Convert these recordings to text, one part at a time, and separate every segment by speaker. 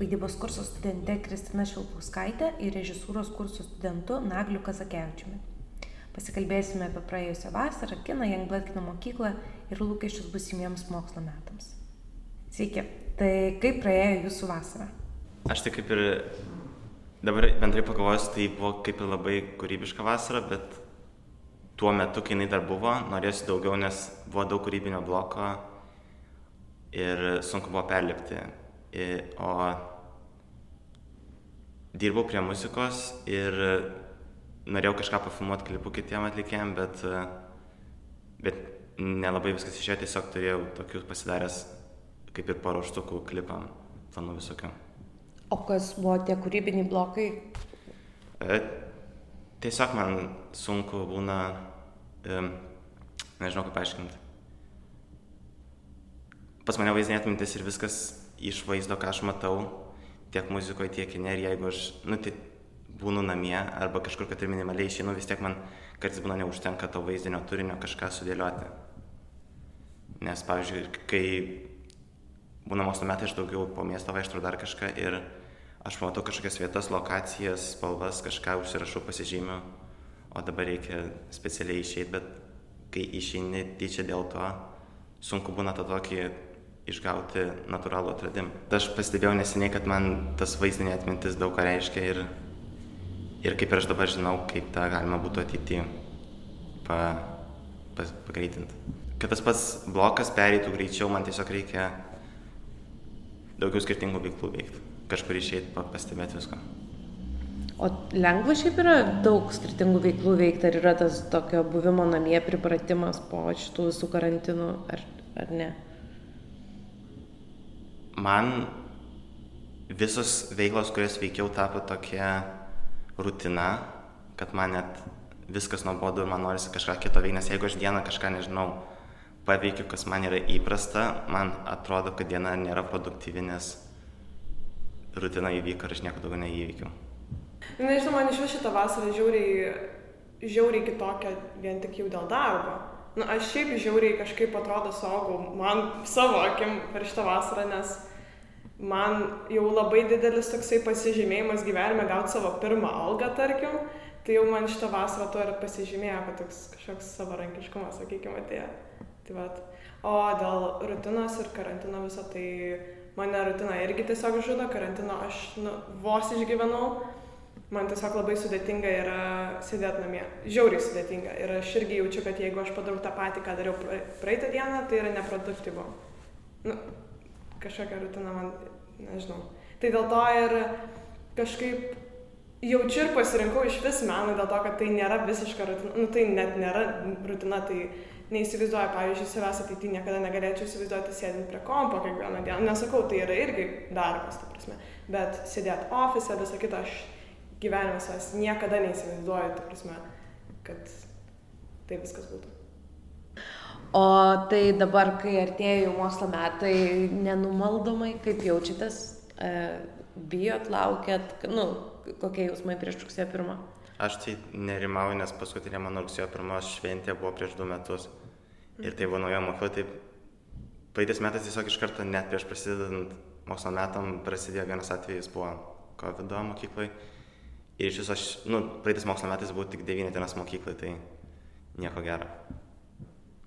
Speaker 1: vaidybos kurso studente Kristina Šilpauskaitė ir režisūros kurso studentu Nagliu Kazakevičiumi. Pasikalbėsime apie praėjusią vasarą, kiną, Jangblat kino mokyklą ir lūkesčius busimiems mokslo metams. Sveiki, tai kaip praėjo jūsų vasara?
Speaker 2: Aš tai kaip ir dabar bendrai pagalvojus, tai buvo kaip ir labai kūrybiška vasara, bet tuo metu, kai jinai dar buvo, norėsiu daugiau, nes buvo daug kūrybinio bloko ir sunku buvo perlipti. O dirbau prie muzikos ir norėjau kažką pafilmuoti klipų kitiem atlikėjim, bet, bet nelabai viskas išėjo, tiesiog turėjau tokius pasidaręs kaip ir paruoštukų klipam, planų visokių.
Speaker 1: O kas buvo tie kūrybiniai blokai?
Speaker 2: E, tiesiog man sunku būna, e, nežinau kaip aiškinti. Pas mane vaizdinė atmintis ir viskas iš vaizdo, ką aš matau, tiek muzikoje, tiek kine, ir jeigu aš, nu, tai būnu namie arba kažkur, kad ir minimaliai išeinu, vis tiek man kartais būna neužtenka to vaizdinio turinio kažką sudėlioti. Nes, pavyzdžiui, kai būna mokslo metai, aš daugiau po miestą vaikštau dar kažką ir aš matau kažkokias vietas, lokacijas, spalvas, kažką užsirašau, pasižymiu, o dabar reikia specialiai išeiti, bet kai išeini tyčia dėl to, sunku būna tą tokį išgauti natūralų atradimą. Aš pastebėjau neseniai, kad man tas vaizdinė atmintis daug ką reiškia ir, ir kaip ir aš dabar žinau, kaip tą galima būtų ateityje pa, pa, pagreitinti. Kad tas pats blokas pereitų greičiau, man tiesiog reikia daugiau skirtingų veiklų veikti. Kažkur išeiti, pastebėti visko.
Speaker 1: O lengva šiaip yra daug skirtingų veiklų veikti, ar yra tas tokio buvimo namie pripratimas po šitų visų karantinų, ar, ar ne?
Speaker 2: Man visos veiklos, kurias veikiau, tapo tokia rutina, kad man net viskas nuobodu ir man norisi kažką kito veikti, nes jeigu aš dieną kažką nežinau, paveikiu, kas man yra įprasta, man atrodo, kad diena nėra produktyvi, nes rutina įvyko ir aš nieko daugiau neįveikiu.
Speaker 3: Nežinau, man iš vis šitą vasarą žiauriai, žiauriai kitokia vien tik jau dėl darbo. Na, nu, aš šiaip žiauriai kažkaip atrodo saugau, man savo akim per šitą vasarą, nes man jau labai didelis toksai pasižymėjimas gyvenime gauti savo pirmą algą, tarkim, tai jau man šitą vasarą to ir pasižymėjo, kad toks kažkoks savarankiškumas, sakykime, atėjo. Tai vat. O dėl rutinos ir karantino viso, tai mane rutina irgi tiesiog žudo, karantino aš nu, vos išgyvenau, man tiesiog labai sudėtinga yra sėdėti namie. Žiauriai sudėtinga. Ir aš irgi jaučiu, kad jeigu aš padarau tą patį, ką dariau praeitą dieną, tai yra neproduktyvu. Nu, kažkokia rutina man, nežinau. Tai dėl to ir kažkaip jaučiu ir pasirinkau iš vis meną dėl to, kad tai nėra visiška rutina, nu tai net nėra rutina, tai neįsivaizduoju, pavyzdžiui, savęs ateityje niekada negalėčiau įsivaizduoti sėdint prie kompo kiekvieną dieną. Nesakau, tai yra irgi darbas, ta prasme, bet sėdėti ofise, visą kitą aš gyvenime savęs niekada neįsivaizduoju, ta prasme, kad taip viskas būtų.
Speaker 1: O tai dabar, kai artėja jau mokslo metai, nenumaldomai, kaip jaučiatės, e, bijot, laukiat, nu, kokie jausmai prieš rugsėjo pirmą?
Speaker 2: Aš tai nerimauju, nes paskutinė mano rugsėjo pirmos šventė buvo prieš du metus. Ir tai buvo nauja mokykla, tai praeitais metais tiesiog iš karto net prieš prasidedant mokslo metam prasidėjo vienas atvejis, buvo COVID mokyklai. Ir iš viso aš, nu, praeitais mokslo metais buvau tik devyni dienas mokyklai, tai nieko gero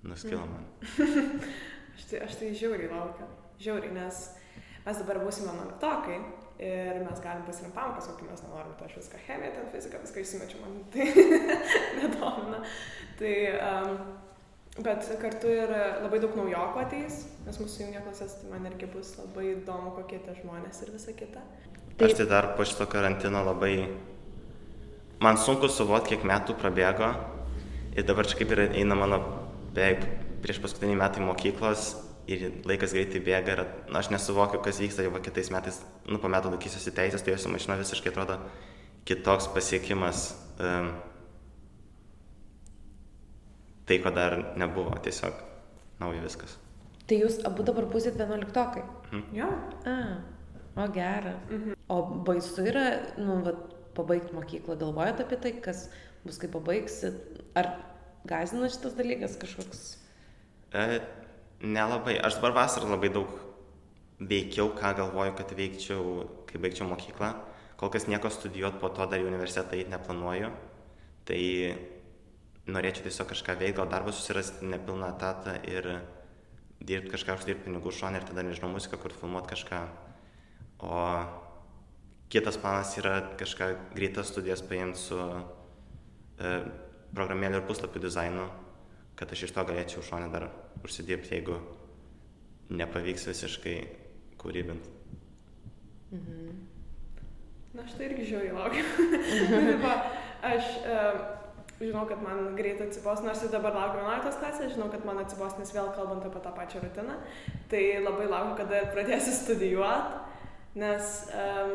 Speaker 2: nuskilo man.
Speaker 3: aš, tai, aš tai žiauriai laukiu. Žiauriai, nes mes dabar būsime nuoliktokai ir mes galim pasirinkti pamokas, kokį mes nenorim. Tai aš viską chemiją, ten fiziką, viską įsimečiu, man tai nedomina. Tai, um, bet kartu ir labai daug naujokų ateis, nes mūsų jungia klasės, tai man irgi bus labai įdomu, kokie tie žmonės ir visa kita.
Speaker 2: Taip. Aš tai dar po šito karantino labai... Man sunku suvokti, kiek metų prabėgo ir dabar čia kaip ir eina mano beveik prieš paskutiniai metai mokyklos ir laikas greitai bėga ir na, aš nesuvokiu, kas vyksta jau kitais metais, nu, po metų laikysiuosi teisės, tai jūsų mašina visiškai atrodo kitoks pasiekimas. Um, tai, ko dar nebuvo, tiesiog nauja viskas.
Speaker 1: Tai jūs abu dabar būsit vienuoliktokai?
Speaker 3: Mhm. Jo.
Speaker 1: A, o geras. Mhm. O baisu yra, nu, va, pabaigti mokyklą, galvojat apie tai, kas bus, kai pabaigsit? Ar Gazina šitas dalykas kažkoks?
Speaker 2: E, nelabai. Aš dabar vasarą labai daug veikiau, ką galvoju, kad veikčiau, kai baigčiau mokyklą. Kol kas nieko studijuoti, po to dar į universitetą eiti neplanuoju. Tai norėčiau tiesiog kažką veikti, gal darbą susirasti nepilną etatą ir dirbti kažką, uždirbti pinigų šonę ir tada, nežinau, muziką, kur filmuoti kažką. O kitas planas yra kažką greitas studijas paimti su e, programėlių ir puslapių dizainu, kad aš iš to galėčiau šonę dar užsidirbti, jeigu nepavyks visiškai kūrybinti.
Speaker 3: Mhm. Na, aš tai irgi žiauriai laukiu. aš uh, žinau, kad man greit atsibos, nors ir dabar laukiu 11 klasės, žinau, kad man atsibos, nes vėl kalbant apie tą pačią rutiną. Tai labai laukiu, kada pradėsiu studijuoti, nes um,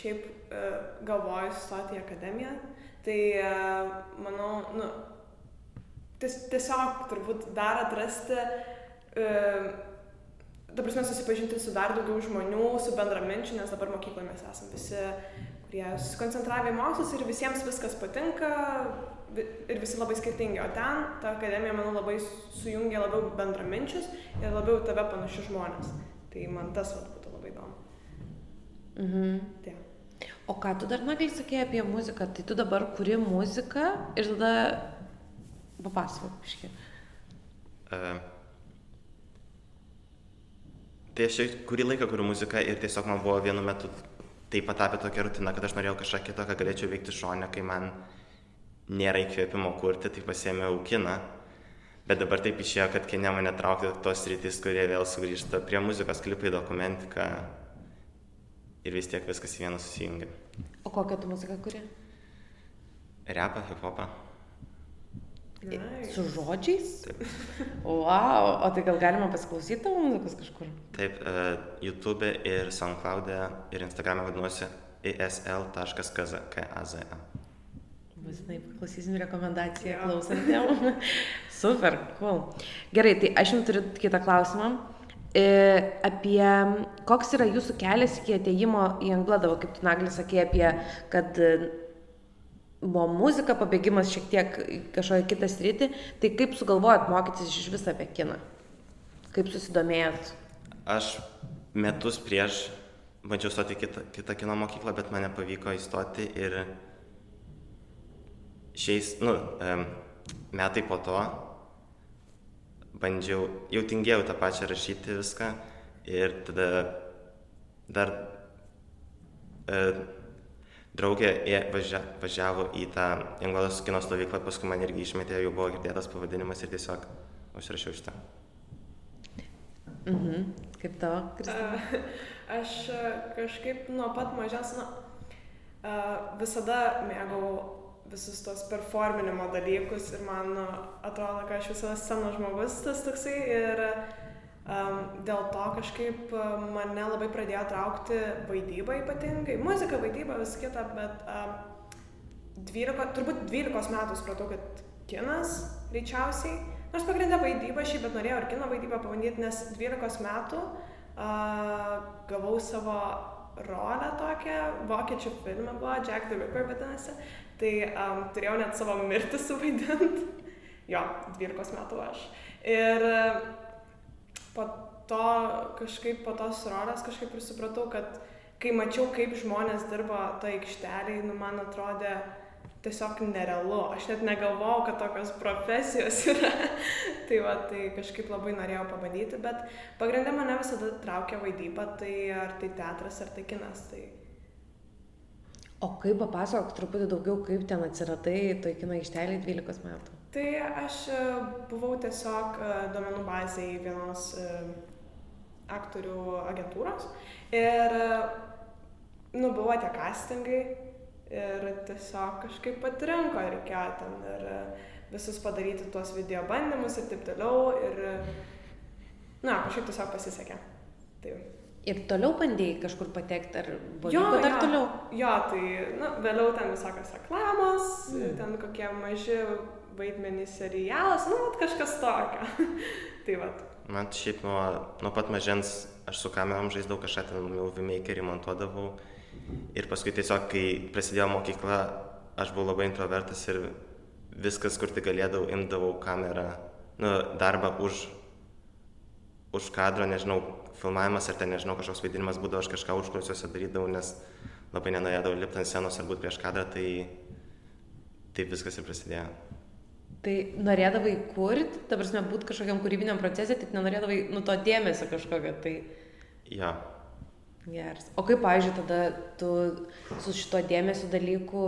Speaker 3: šiaip uh, galvoju stoti į akademiją. Tai uh, manau, nu, ties, tiesiog turbūt dar atrasti uh, ta prasme, susipažinti su dar daugiau žmonių, su bendraminčių, nes dabar mokykloje mes esame visi, kurie susikoncentravę į mokslus ir visiems viskas patinka ir visi labai skirtingi. O ten ta akademija, manau, labai sujungia labiau bendraminčius ir labiau tave panašius žmonės. Tai man tas vat, būtų labai įdomu.
Speaker 1: Mhm. Tai. O ką tu dar nagliai sakėjai apie muziką? Tai tu dabar kuri muziką ir tada papasakok iškiai.
Speaker 2: Uh, Tai aš kurį laiką kuriu muziką ir tiesiog man buvo vienu metu tai patapė tokia rutina, kad aš norėjau kažką kito, ką galėčiau veikti šonę, kai man nėra įkvėpimo kurti, tai pasėmiau kiną. Bet dabar taip išėjo, kad kine mane traukti tos rytis, kurie vėl sugrįžta prie muzikos, klipai, dokumentika ir vis tiek viskas į vieną susijungia.
Speaker 1: O kokią tu muziką kuri?
Speaker 2: Repą, hip-hopą.
Speaker 1: Nice. Su žodžiais? Wow, o tai gal galima pasiklausyti tavo muzikos kažkur?
Speaker 2: Taip, uh, YouTube ir SoundCloud'e ir Instagram'e vadinosi isl.kz.
Speaker 1: Būtinai paklausysim rekomendaciją klausantiem. Super, cool. Gerai, tai aš jums turiu kitą klausimą. E, apie koks yra jūsų kelias iki ateimo į Anglodavą, kaip tu naglis sakė apie, kad buvo muzika, pabėgimas šiek tiek kažkokią kitą sritį, tai kaip sugalvojot mokytis iš visą apie kiną? Kaip susidomėjot?
Speaker 2: Aš metus prieš bandžiau stoti kitą, kitą kino mokyklą, bet man nepavyko įstoti ir šiais, nu, metai po to bandžiau, jau tingėjau tą pačią rašyti viską ir tada dar e, draugė važia, važiavo į tą Inglados kino stovyklą, paskui man irgi išmetė, jau buvo girdėtas pavadinimas ir tiesiog užsirašiau šitą.
Speaker 1: Mhm. Kaip tavo, Kristina?
Speaker 3: Aš kažkaip nuo pat mažens, na, visada mėgau visus tos performinimo dalykus ir man atrodo, kad aš visada scenos žmogus tas toksai ir uh, Um, dėl to kažkaip mane labai pradėjo traukti vaidyba ypatingai, muzika, vaidyba, vis kita, bet um, 12, turbūt 12 metų supratau, kad kinas greičiausiai, nors pagrindė vaidyba šiaip, bet norėjau ir kino vaidybą pabandyti, nes 12 metų uh, gavau savo rolę tokią, vokiečių filme buvo, Jack the Ripper vadinasi, tai um, turėjau net savo mirtį suvaidinti, jo, 12 metų aš. Ir uh, po to kažkaip po tos rolės kažkaip ir supratau, kad kai mačiau, kaip žmonės dirba to aikšteliai, nu, man atrodė tiesiog nerealu. Aš net negalvojau, kad tokios profesijos yra. tai va, tai kažkaip labai norėjau pabandyti, bet pagrindė mane visada traukia vaidyba, tai ar tai teatras, ar tai kinas. Tai...
Speaker 1: O kaip papasakok truputį daugiau, kaip ten atsiradai toj kino aikštelėje 12 metų?
Speaker 3: Tai aš e, buvau tiesiog e, duomenų bazėje vienos e, aktorių agentūros ir, nu, buvo tie castingai ir tiesiog kažkaip patrinko reikėjo ten ir visus padaryti tuos video bandymus ir taip toliau ir, na, kažkaip tiesiog pasisekė. Taip.
Speaker 1: Ir toliau bandėjai kažkur patekti, ar buvo jo, dar jo, toliau?
Speaker 3: Jo, tai, na, vėliau ten visokios reklamos, mm. ten kokie maži vaidmenį serialas, nu, vat, kažkas tokio. tai vat.
Speaker 2: Man šiaip nuo, nuo pat mažens aš su kamerom žaisdavau kažką ten, jau vimakerį montuodavau. Ir paskui tiesiog, kai prasidėjo mokykla, aš buvau labai introvertas ir viskas, kur tik galėdavau, imdavau kamerą, nu, darbą už, už kadro, nežinau, filmavimas ar ten, nežinau, kažkoks vaidinimas būdavo, aš kažką užklausiuose darydavau, nes labai nenorėdavau lipti ant scenos ar būti prieš kadrą, tai taip viskas ir prasidėjo.
Speaker 4: Tai norėdavai kurti, ta prasme, būti kažkokiam kūrybiniam procesui, tik nenorėdavai nu to dėmesio kažkokio. Tai...
Speaker 2: Jo.
Speaker 4: Geras. O kaip, pavyzdžiui, tada tu su šito dėmesio dalyku,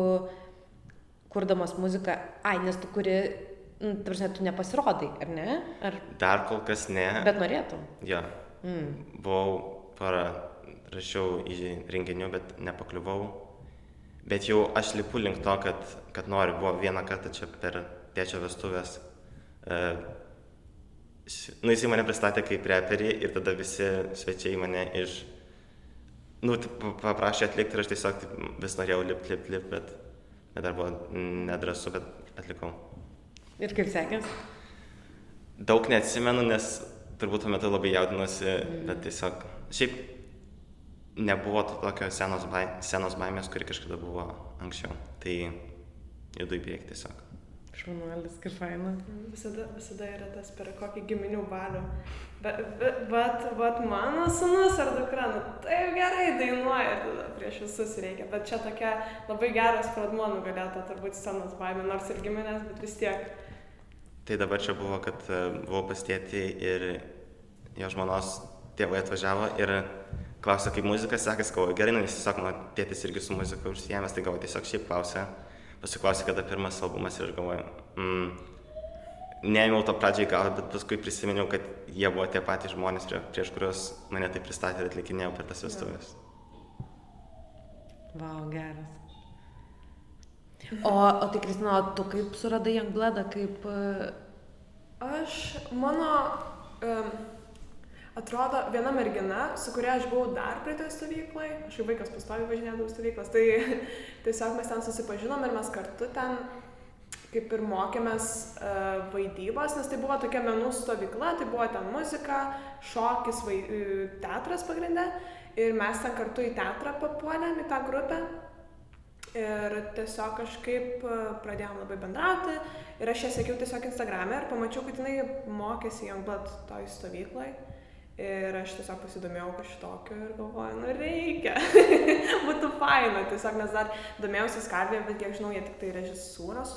Speaker 4: kurdamas muziką, ai, nes tu kuri, nu, ta prasme, tu nepasirodai, ar ne? Ar...
Speaker 2: Dar kol kas ne.
Speaker 4: Bet norėtum.
Speaker 2: Jo. Mm. Buvau porą, rašiau į renginių, bet nepakliuvau. Bet jau aš lipu link to, kad, kad noriu. Buvo vieną kartą čia per tėčio vestuvės. E, nu, jisai mane pristatė kaip reperį ir tada visi svečiai mane iš... Nu, paprašė atlikti ir aš tiesiog taip, vis norėjau lipti, lipti, lipti, bet, bet dar buvo nedrasu, bet atlikau.
Speaker 4: Ir kaip sekės?
Speaker 2: Daug neatsimenu, nes turbūt tuo metu labai jaudinuosi, mm. bet tiesiog šiaip nebuvo to tokio senos, baim, senos baimės, kuri kažkada buvo anksčiau. Tai judu į priekį tiesiog.
Speaker 4: Šaunuolis, kaip faina.
Speaker 3: Visada, visada yra tas per kokį giminių balių. Bet, bet, bet, bet mano sunus ar dukra, nu taip gerai dainuoja ir tada prieš visus reikia. Bet čia tokia labai geras pradmuo nugalėta turbūt scenos baimė, nors ir giminės, bet vis tiek.
Speaker 2: Tai dabar čia buvo, kad e, buvau pastėti ir jo žmonos tėvai atvažiavo ir klausė, kaip muzika sekasi, galvoju, gerai, nu, nes tiesiog mano tėtis irgi su muzika užsiemęs, tai galvoju, tiesiog šiaip klausė pasiklausė, kada pirmas albumas ir aš galvoju, mm, neėmiau to pradžiai gal, bet paskui prisiminiau, kad jie buvo tie patys žmonės, prie, prieš kuriuos mane tai pristatė ir atlikinėjau per tas vestuvės.
Speaker 4: Vau, geras. O, o tai Kristina, tu kaip suradai Youngblood'ą, kaip... E,
Speaker 3: aš, mano... Um, atrodo viena mergina, su kuria aš buvau dar praeitoje stovykloje, aš kaip vaikas pastovi važinėdavau stovyklas, tai tiesiog mes ten susipažinom ir mes kartu ten kaip ir mokėmės uh, vaidybos, nes tai buvo tokia menų stovykla, tai buvo ten muzika, šokis, vai, uh, teatras pagrindė ir mes ten kartu į teatrą papuolėm į tą grupę. Ir tiesiog kažkaip e, pradėjom labai bendrauti ir aš ją sekiau tiesiog Instagram'e ir pamačiau, kad jinai mokėsi Youngblood toj stovyklai. Ir aš tiesiog pasidomėjau kažkokio ir galvoju, nu reikia, būtų faina, tiesiog nes dar domėjausi skalbėje, bet kiek žinau, jie tik tai režisūros,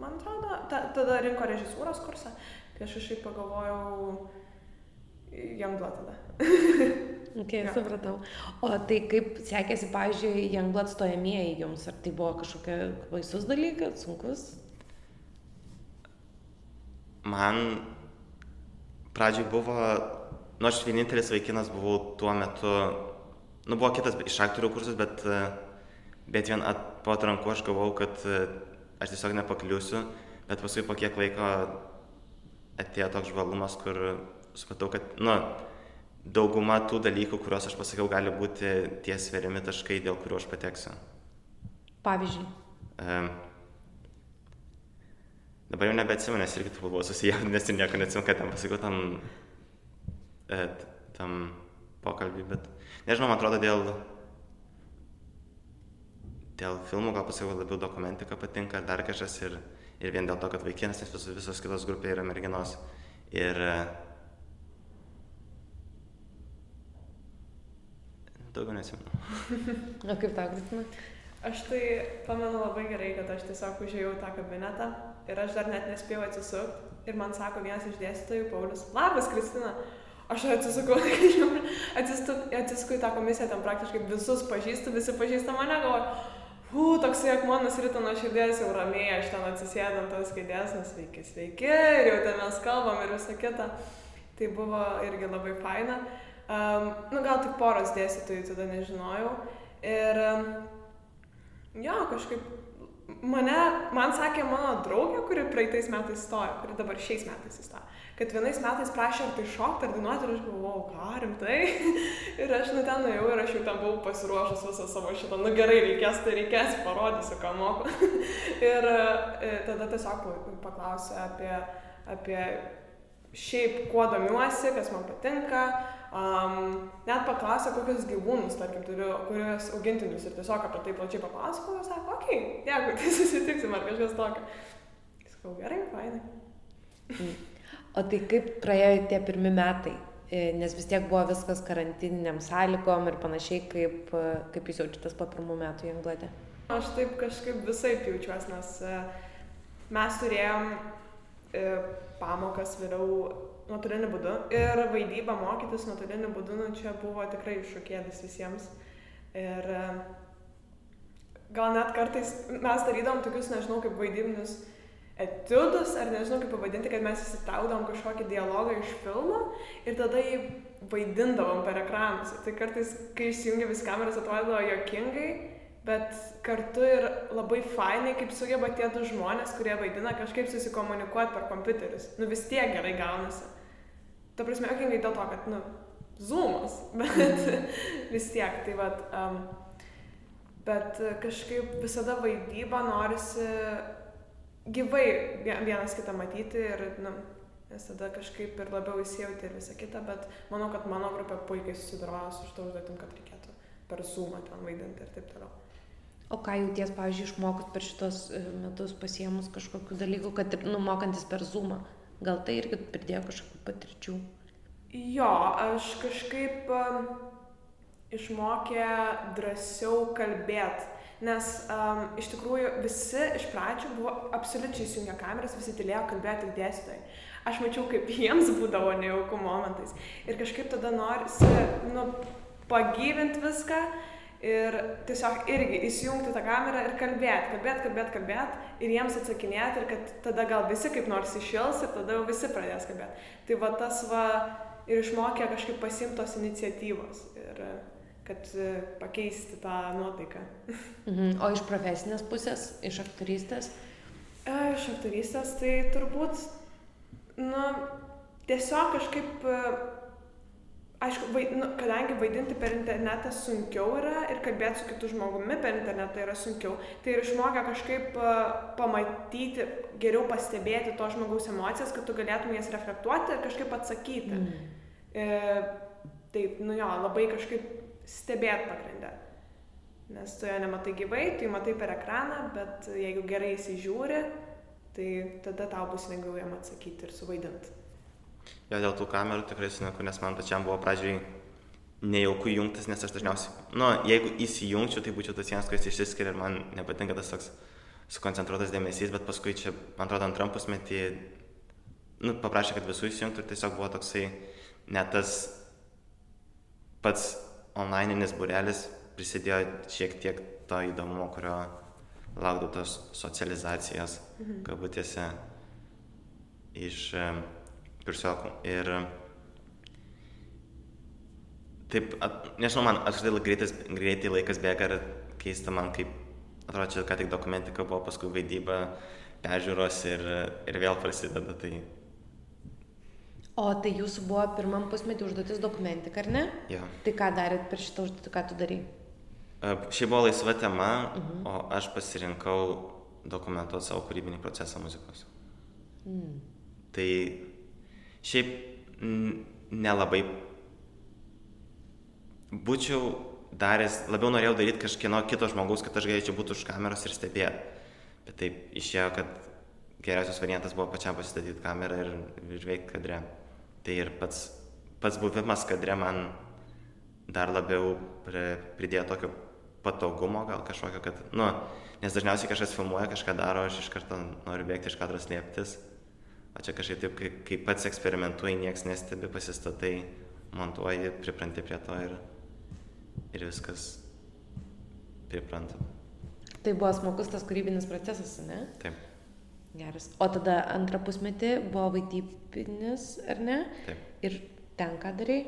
Speaker 3: man atrodo, ta, tada rinko režisūros kursą, tai aš kažkaip pagalvojau, Youngblood tada.
Speaker 4: ok, ja. supratau. O tai kaip sekėsi, pavyzdžiui, Youngblood stojamieji jums, ar tai buvo kažkokia baisus dalykas, sunkus?
Speaker 2: Man pradžioj buvo nu aš vienintelis vaikinas buvau tuo metu, nu buvo kitas iš aktorių kursus, bet, bet vien at, po atrankų aš galvau, kad aš tiesiog nepakliusiu, bet paskui po kiek laiko atėjo toks žvalumas, kur supratau, kad, nu, dauguma tų dalykų, kuriuos aš pasakiau, gali būti tie sveriami taškai, dėl kurių aš pateksiu.
Speaker 4: Pavyzdžiui.
Speaker 2: Um, dabar jau nebeatsimenu, nes irgi turbūt buvau susijaudinęs ir nieko neatsimenu, kad ten pasakiau tam et, tam pokalbį, bet nežinau, man atrodo, dėl, dėl filmų gal pasakiau labiau dokumentika patinka, dar kažkas ir, ir vien dėl to, kad vaikinas, nes visos, visos kitos grupė yra merginos. Ir daugiau nesimenu.
Speaker 4: O kaip tau, Kristina?
Speaker 3: Aš tai pamenu labai gerai, kad aš tiesiog užėjau tą kabinetą ir aš dar net nespėjau atsisukti ir man sako vienas iš dėstytojų, Paulius, labas, Kristina, Aš atsisukau, atsisukau į tą komisiją, ten praktiškai visus pažįstu, visi pažįsta mane, galvoju, hu, toksai akmonas ryto nuo širdies jau ramiai, aš ten atsisėdam tas kėdės, nes sveiki, sveiki, ir jau ten mes kalbam ir visą kitą. Tai buvo irgi labai faina. Um, nu, gal tik poros dėstytojų tada nežinojau. Ir um, jo, kažkaip mane, man sakė mano draugė, kuri praeitais metais stojo, kuri dabar šiais metais įstojo kad vienais metais prašė ar tai šokti, ar dainuoti ir aš galvojau, ką rimtai. ir aš nu ten nuėjau ir aš jau ten buvau pasiruošęs visą savo šitą, nu gerai, reikės, tai reikės, parodysiu, ką moku. ir e, tada tiesiog paklausė apie, apie šiaip, kuo domiuosi, kas man patinka. Um, net paklausė, kokius gyvūnus, tarkim, turiu, kuriuos augintinius ir tiesiog apie tai plačiai papasakojo, sako, okei, okay, jeigu tai susitiksim ar kažkas tokio. Sakau, gerai, fainai.
Speaker 4: O tai kaip praėjo tie pirmi metai e, nes vis tiek buvo viskas karantininiam sąlygom ir panašiai, kaip, e, kaip jūs jaučiatės po pirmų metų Janglade?
Speaker 3: Aš taip kažkaip visai jaučiuosi, nes e, mes turėjom pamokas vėliau nuotoliniu būdu ir vaidybą mokytis nuotoliniu būdu, nu, čia buvo tikrai iššūkėlis visiems. Ir gal net kartais mes darydom tokius, nežinau, kaip vaidybinius etiudus, ar nežinau kaip pavadinti, kad mes įsitraukdavom kažkokį dialogą iš filmo ir tada jį vaidindavom per ekranus. Tai kartais, kai išsijungia vis kameras, atrodo jokingai, bet kartu ir labai fainai, kaip sugeba tie du žmonės, kurie vaidina, kažkaip susikomunikuoti per kompiuterius. Nu vis tiek gerai gaunasi. Ta prasme, jokingai dėl to, kad, nu, zoomas, bet vis tiek, tai vad. Um, bet kažkaip visada vaidybą norisi gyvai vienas kitą matyti ir, nu, nes tada kažkaip ir labiau įsijauti ir visą kitą, bet manau, kad mano grupė puikiai susidorojo su šitą užduotim, kad reikėtų per sumą ten vaidinti ir taip toliau.
Speaker 4: O ką jauties, pavyzdžiui, išmokot per šitos e, metus pasiemus kažkokiu dalyku, kad, nu, mokantis per zoomą, gal tai irgi pridėjo kažkokių patirčių?
Speaker 3: Jo, aš kažkaip um, išmokė drąsiau kalbėti Nes um, iš tikrųjų visi iš pradžių buvo absoliučiai įsijungę kameras, visi tylėjo kalbėti tik dėstytojai. Aš mačiau, kaip jiems būdavo nejaukų momentais. Ir kažkaip tada norisi, nu, pagyvinti viską ir tiesiog irgi įsijungti tą kamerą ir kalbėti, kalbėti, kalbėti, kalbėti ir jiems atsakinėti ir kad tada gal visi kaip nors iššils ir tada jau visi pradės kalbėti. Tai va tas va ir išmokė kažkaip pasimtos iniciatyvos. Ir, kad e, pakeisti tą nuotaiką.
Speaker 4: Mhm. O iš profesinės pusės, iš aktorystės?
Speaker 3: E, iš aktorystės tai turbūt, nu, tiesiog kažkaip, e, aišku, vaid, nu, kadangi vaidinti per internetą sunkiau yra ir kalbėti su kitu žmogumi per internetą yra sunkiau, tai ir išmokę kažkaip pamatyti, geriau pastebėti to žmogaus emocijas, kad tu galėtum jas reflektuoti ir kažkaip atsakyti. Mm. E, taip, nu jo, labai kažkaip stebėt pagrindė. Nes tu jo nematai gyvai, tu jį matai per ekraną, bet jeigu gerai įsižiūri, tai tada tau bus lengviau jam atsakyti ir suvaidinti.
Speaker 2: Jo, dėl tų kamerų tikrai suniku, nes man pačiam buvo pradžiai nejauku jungtis, nes aš dažniausiai, nu, jeigu įsijungčiau, tai būčiau tas vienas, kuris išsiskiria ir man nepatinka tas toks sukoncentruotas dėmesys, bet paskui čia, man atrodo, antram pusmetį, nu, paprašė, kad visų įsijungtų ir tiesiog buvo toksai, net tas pats onlaininis būrelis prisidėjo šiek tiek to įdomumo, kurio laukdavau tos socializacijos, mhm. kabutėse, iš kursiokų. Ir taip, at, nežinau, man apskritai greitai, greitai laikas bėga ir keista man, kaip, atrodo, čia ką tik dokumentika buvo, paskui vaidyba, peržiūros ir, ir vėl prasideda. Tai
Speaker 4: O tai jūsų buvo pirmam pusmetį užduotis dokumentika, ar ne?
Speaker 2: Jo.
Speaker 4: Tai ką darėt per šitą užduotį, ką tu darai?
Speaker 2: Šiaip buvo laisva tema, uh mhm. -huh. o aš pasirinkau dokumentuoti savo kūrybinį procesą muzikos. Mm. Tai šiaip nelabai būčiau daręs, labiau norėjau daryti kažkieno kito žmogaus, kad aš galėčiau būti už kameros ir stebėti. Bet taip išėjo, kad geriausias variantas buvo pačiam pasistatyti kamerą ir, ir veikti kadre. Tai ir pats, pats buvimas kadre man dar labiau pridėjo tokio patogumo gal kažkokio, kad, nu, nes dažniausiai kažkas filmuoja, kažką daro, aš iš karto noriu bėgti iš kadro slėptis. O čia kažkaip taip, kai, kai pats eksperimentuoji, nieks nestebi, pasistatai, montuoji, pripranti prie to ir, ir viskas pripranta.
Speaker 4: Tai buvo smagus tas kūrybinis procesas, ne?
Speaker 2: Taip.
Speaker 4: Geras. O tada antrą pusmetį buvo vaidybinis, ar ne?
Speaker 2: Taip.
Speaker 4: Ir ten ką darai?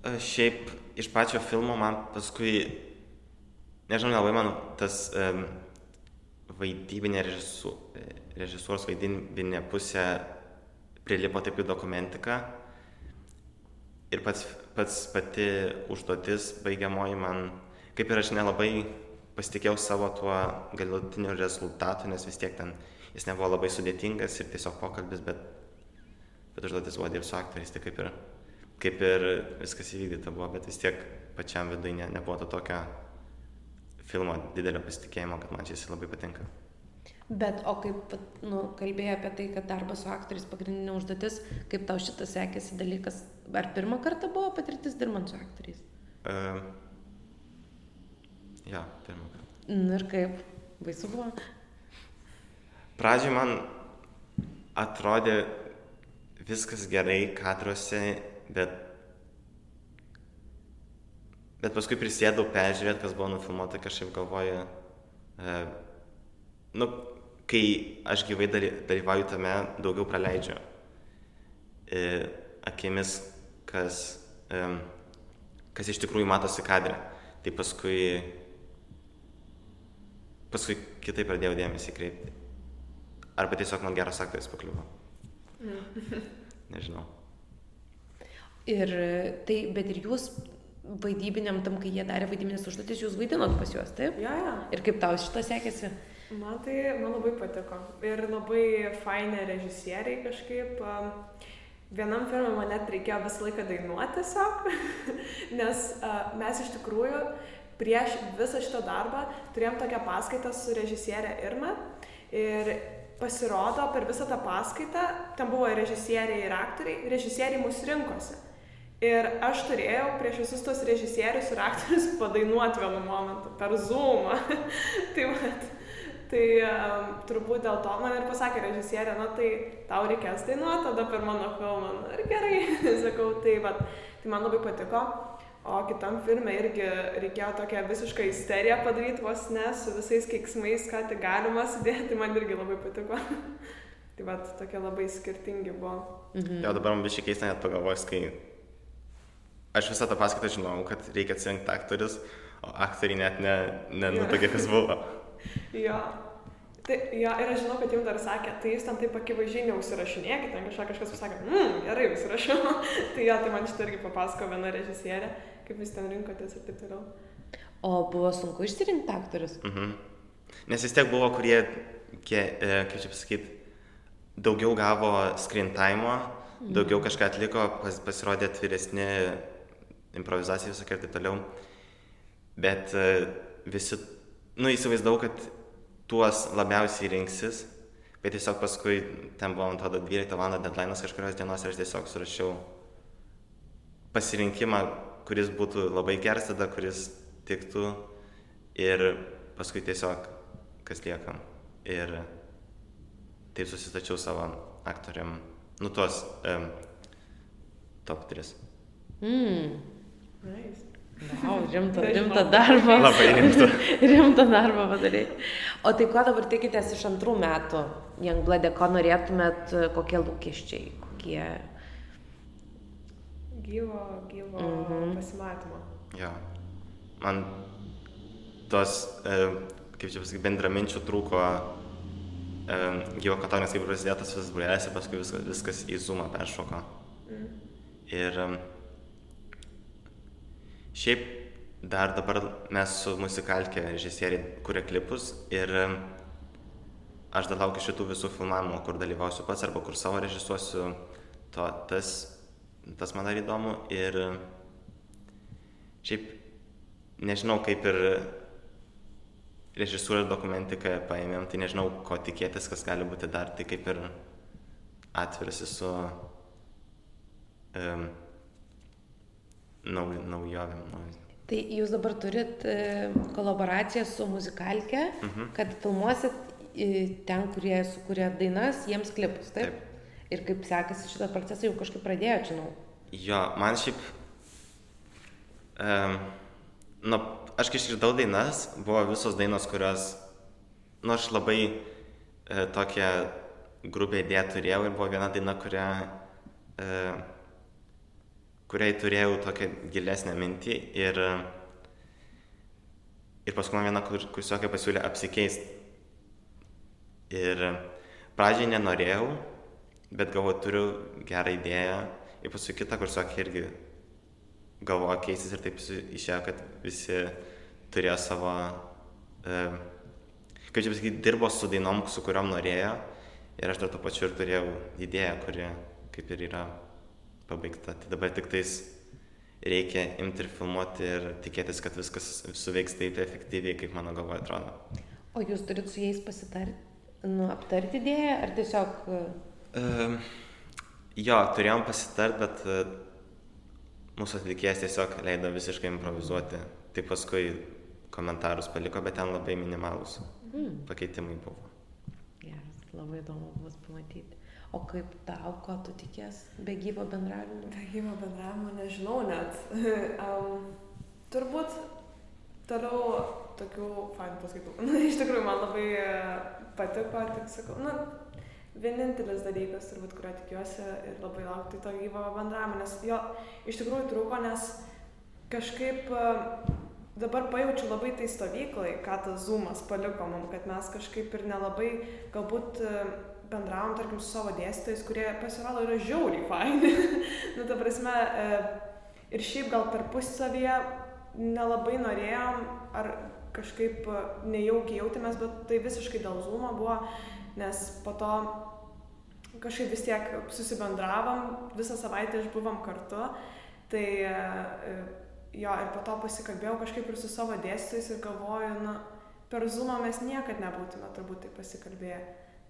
Speaker 2: Šiaip iš pačio filmo man paskui, nežinau, nelabai man tas um, vaidybinė režisu, režisūros vaidybinė pusė prilipo taip į dokumentiką. Ir pats, pats pati užduotis baigiamoji man, kaip ir aš nelabai pasitikėjau savo tuo galutiniu rezultatu, nes vis tiek ten jis nebuvo labai sudėtingas ir tiesiog pokalbis, bet, bet užduotis buvo dirbti su aktoriais, tai kaip ir, kaip ir viskas įvykdyta buvo, bet vis tiek pačiam viduje ne, nebuvo to tokio filmo didelio pasitikėjimo, kad man čia jis labai patinka.
Speaker 1: Bet o kaip, nu, kalbėjai apie tai, kad darbas su aktoriais pagrindinė užduotis, kaip tau šitas sekėsi dalykas, ar pirmą kartą buvo patirtis dirbant su aktoriais?
Speaker 2: Uh, ja, pirmą kartą.
Speaker 1: Nu ir kaip, baisu buvo?
Speaker 2: Pradžioj man atrodė viskas gerai kadruose, bet, bet paskui prisėdau peržiūrėti, kas buvo nufilmuota, kažkaip galvoju, uh, nu, kai aš gyvai dalyvauju tame, daugiau praleidžiu e, akimis, kas, e, kas iš tikrųjų matosi kadre. Tai paskui, paskui kitai pradėjau dėmesį kreipti. Arba tiesiog man geras aktorius pakliuvo. Nežinau.
Speaker 1: Ir tai, bet ir jūs vaidybiniam tam, kai jie darė vaidybinės užduotis, jūs vaidinot pas juos, taip?
Speaker 3: Ja, ja.
Speaker 1: Ir kaip tau šitą sekėsi?
Speaker 3: Man tai man labai patiko. Ir labai fainė režisieriai kažkaip. Um, vienam filmui man net reikėjo visą laiką dainuoti tiesiog, nes uh, mes iš tikrųjų prieš visą šitą darbą turėjom tokią paskaitą su režisierė Irma. Ir pasirodo, per visą tą paskaitą, ten buvo ir režisieriai, ir aktoriai, režisieriai mus rinkosi. Ir aš turėjau prieš visus tos režisierius ir aktorius padainuoti vienu momentu per Zoomą. tai mat, Tai um, turbūt dėl to man ir pasakė režisierė, na tai tau reikės dainuoti tada per mano filmą. Ir gerai, sakau, tai, bet, tai man labai patiko. O kitam filmui irgi reikėjo tokią visišką isteriją padaryti vos ne, su visais keiksmais, ką tik galima sudėti, man irgi labai patiko. tai va, tokie labai skirtingi buvo.
Speaker 2: Mhm. Jo, dabar man biškai keista net pagalvojus, kai aš visą tą paskaitą žinau, kad reikia atsirinkti aktorius, o aktoriai net nenutokia, ne, ne kas buvo.
Speaker 3: Jo. Tai, jo, ir aš žinau, kad jums dar sakė, tai jūs ten taip akivaizdžiai neužsirašinėkite, ten kažką kažkas pasakė, mmm, gerai, užsirašiau. tai jo, tai man šitą irgi papasako viena režisierė, kaip jūs ten rinkotės ir taip toliau.
Speaker 1: O buvo sunku išsirinkti aktorius?
Speaker 2: Mhm. Nes vis tiek buvo, kurie, kie, e, kaip čia pasakyti, daugiau gavo screen time, mhm. daugiau kažką atliko, pas, pasirodė atviresni improvizacijai visokie ir taip toliau. Bet e, visi nu, įsivaizdavau, kad tuos labiausiai rinksis, bet tiesiog paskui ten buvo, man atrodo, 12 val. deadline'as kažkurios dienos ir aš tiesiog surašiau pasirinkimą, kuris būtų labai geras tada, kuris tiktų ir paskui tiesiog kas liekam. Ir taip susistačiau savo aktoriam, nu tuos um, top 3.
Speaker 1: Mm.
Speaker 3: Nice.
Speaker 1: Wow, rimtą, rimtą darbą.
Speaker 2: Labai rimtą.
Speaker 1: rimtą darbą padarė. O tai ko dabar tikitės iš antrų metų? Jangbladė, ko norėtumėt, kokie lūkesčiai, kokie...
Speaker 3: Gyvo, gyvo mm -hmm. pasimatymo.
Speaker 2: Jo. Man tos, e, kaip čia pasakyti, bendraminčių trūko e, gyvo katonės, kaip prasidėjo tas visas būrelės ir paskui viskas, viskas į zoomą peršoko. Mm. Ir e, Šiaip dar dabar mes su muzikalkė režisieriai kuria klipus ir aš dar laukiu šitų visų filmavimų, kur dalyvausiu pats arba kur savo režisuosiu. To, tas, tas man dar įdomu ir šiaip nežinau kaip ir režisūrą ir dokumentiką paėmėm, tai nežinau, ko tikėtis, kas gali būti dar, tai kaip ir atviras esu um, nauj, naujovėm. Nauj.
Speaker 1: Tai jūs dabar turit e, kolaboraciją su muzikalke, mhm. kad filmuosit ten, kurie sukūrė dainas, jiems klipus, taip? taip. Ir kaip sekasi šitą procesą, jau kažkaip pradėjo, žinau.
Speaker 2: Jo, man šiaip... Um, nu, aš kai išgirdau dainas, buvo visos dainos, kurios... Nu, aš labai e, tokią grubę idėją turėjau ir buvo viena daina, kurią... E, kuriai turėjau tokią gilesnę mintį ir, ir paskui man viena kursiokė pasiūlė apsikeisti. Ir pradžiai nenorėjau, bet galvoju, turiu gerą idėją ir paskui kita kursiokė irgi galvojo keistis ir taip išėjo, kad visi turėjo savo, e, kaip čia pasakyti, dirbo su dainom, su kuriuom norėjo ir aš dar tuo pačiu ir turėjau idėją, kuri kaip ir yra pabaigta. Tai dabar tik tais reikia imti ir filmuoti ir tikėtis, kad viskas suveiks taip efektyviai, kaip mano galvoje atrodo.
Speaker 1: O jūs turit su jais pasitarti?
Speaker 4: nu, aptarti idėją, ar tiesiog...
Speaker 2: Um, jo, turėjom pasitart, bet uh, mūsų atlikėjas tiesiog leido visiškai improvizuoti. Tai paskui komentarus paliko, bet ten labai minimalus mm. pakeitimai buvo.
Speaker 4: Geras, labai įdomu bus pamatyti. O kaip tau, ko tu tikės be gyvo bendravimo?
Speaker 3: Be gyvo bendravimo nežinau net. um, turbūt toliau tokių fainų paskaitų. Na, iš tikrųjų, man labai patiko, tik sakau, na, vienintelis dalykas, turbūt, kurio tikiuosi ir labai laukti tai to gyvo bendravimo, nes jo iš tikrųjų trūko, nes kažkaip dabar pajaučiu labai tai stovyklai, ką tas zoomas paliko man, kad mes kažkaip ir nelabai galbūt bendravom, tarkim, su savo dėstytojais, kurie pasirodo yra žiauriai faini. nu, ta prasme, ir šiaip gal tarpusavyje nelabai norėjom, ar kažkaip nejaukiai jautėmės, bet tai visiškai dėl zūmo buvo, nes po to kažkaip vis tiek susibendravom, visą savaitę išbuvom kartu, tai jo ir po to pasikalbėjau kažkaip ir su savo dėstytojais ir galvoju, na, per zūmą mes niekad nebūtume turbūt tai pasikalbėję.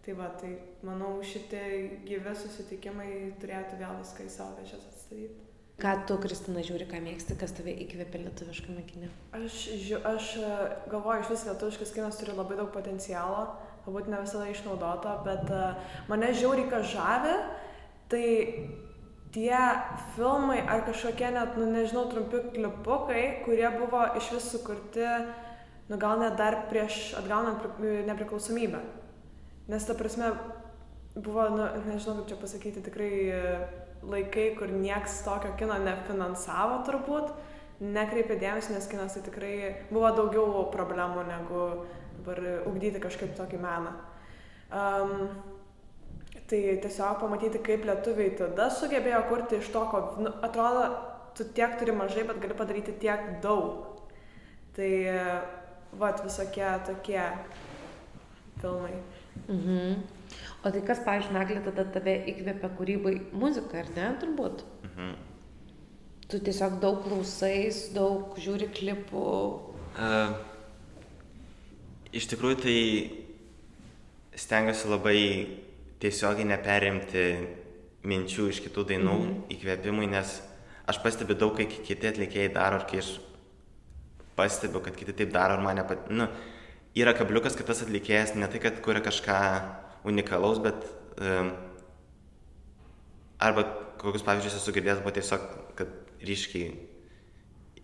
Speaker 3: Tai va, tai manau šitie gyvi susitikimai turėtų vėl viską į savo vėžės atstatyti.
Speaker 4: Ką tu, Kristina, žiūri, ką mėgsti, kas tave įkvėpia lietuviškame kine?
Speaker 3: Aš, aš e, galvoju, iš vis lietuviškas kinas turi labai daug potencialo, galbūt ne visada išnaudota, bet uh, mane žiauriai kas žavi, tai tie filmai ar kažkokie net, nu nežinau, trumpi klipukai, kurie buvo iš vis sukurti, nu gal net dar prieš atgaunant nepriklausomybę. Nes ta prasme, buvo, nu, nežinau kaip čia pasakyti, tikrai laikai, kur nieks tokio kino nefinansavo turbūt, nekreipė dėmesio, nes kinas tai tikrai buvo daugiau problemų negu dabar ugdyti kažkaip tokį meną. Um, tai tiesiog pamatyti, kaip lietuviai tada sugebėjo kurti iš to, ko nu, atrodo, tu tiek turi mažai, bet gali padaryti tiek daug. Tai, vat, visokie tokie filmai.
Speaker 4: Mhm. O tai kas, pavyzdžiui, Naglė, tada tave įkvėpia kūrybai muzika, ar ne, turbūt? Mhm. Tu tiesiog daug klausais, daug žiūri klipų. Uh,
Speaker 2: iš tikrųjų, tai stengiuosi labai tiesiogiai neperimti minčių iš kitų dainų mm -hmm. įkvėpimui, nes aš pastebiu daug, kai kiti atlikėjai daro, ir kai aš pastebiu, kad kiti taip daro, ir mane pat... Nu, yra kabliukas, kad tas atlikėjas ne tai, kad kuria kažką unikalaus, bet um, arba kokius pavyzdžius esu girdėjęs, buvo tiesiog, kad ryškiai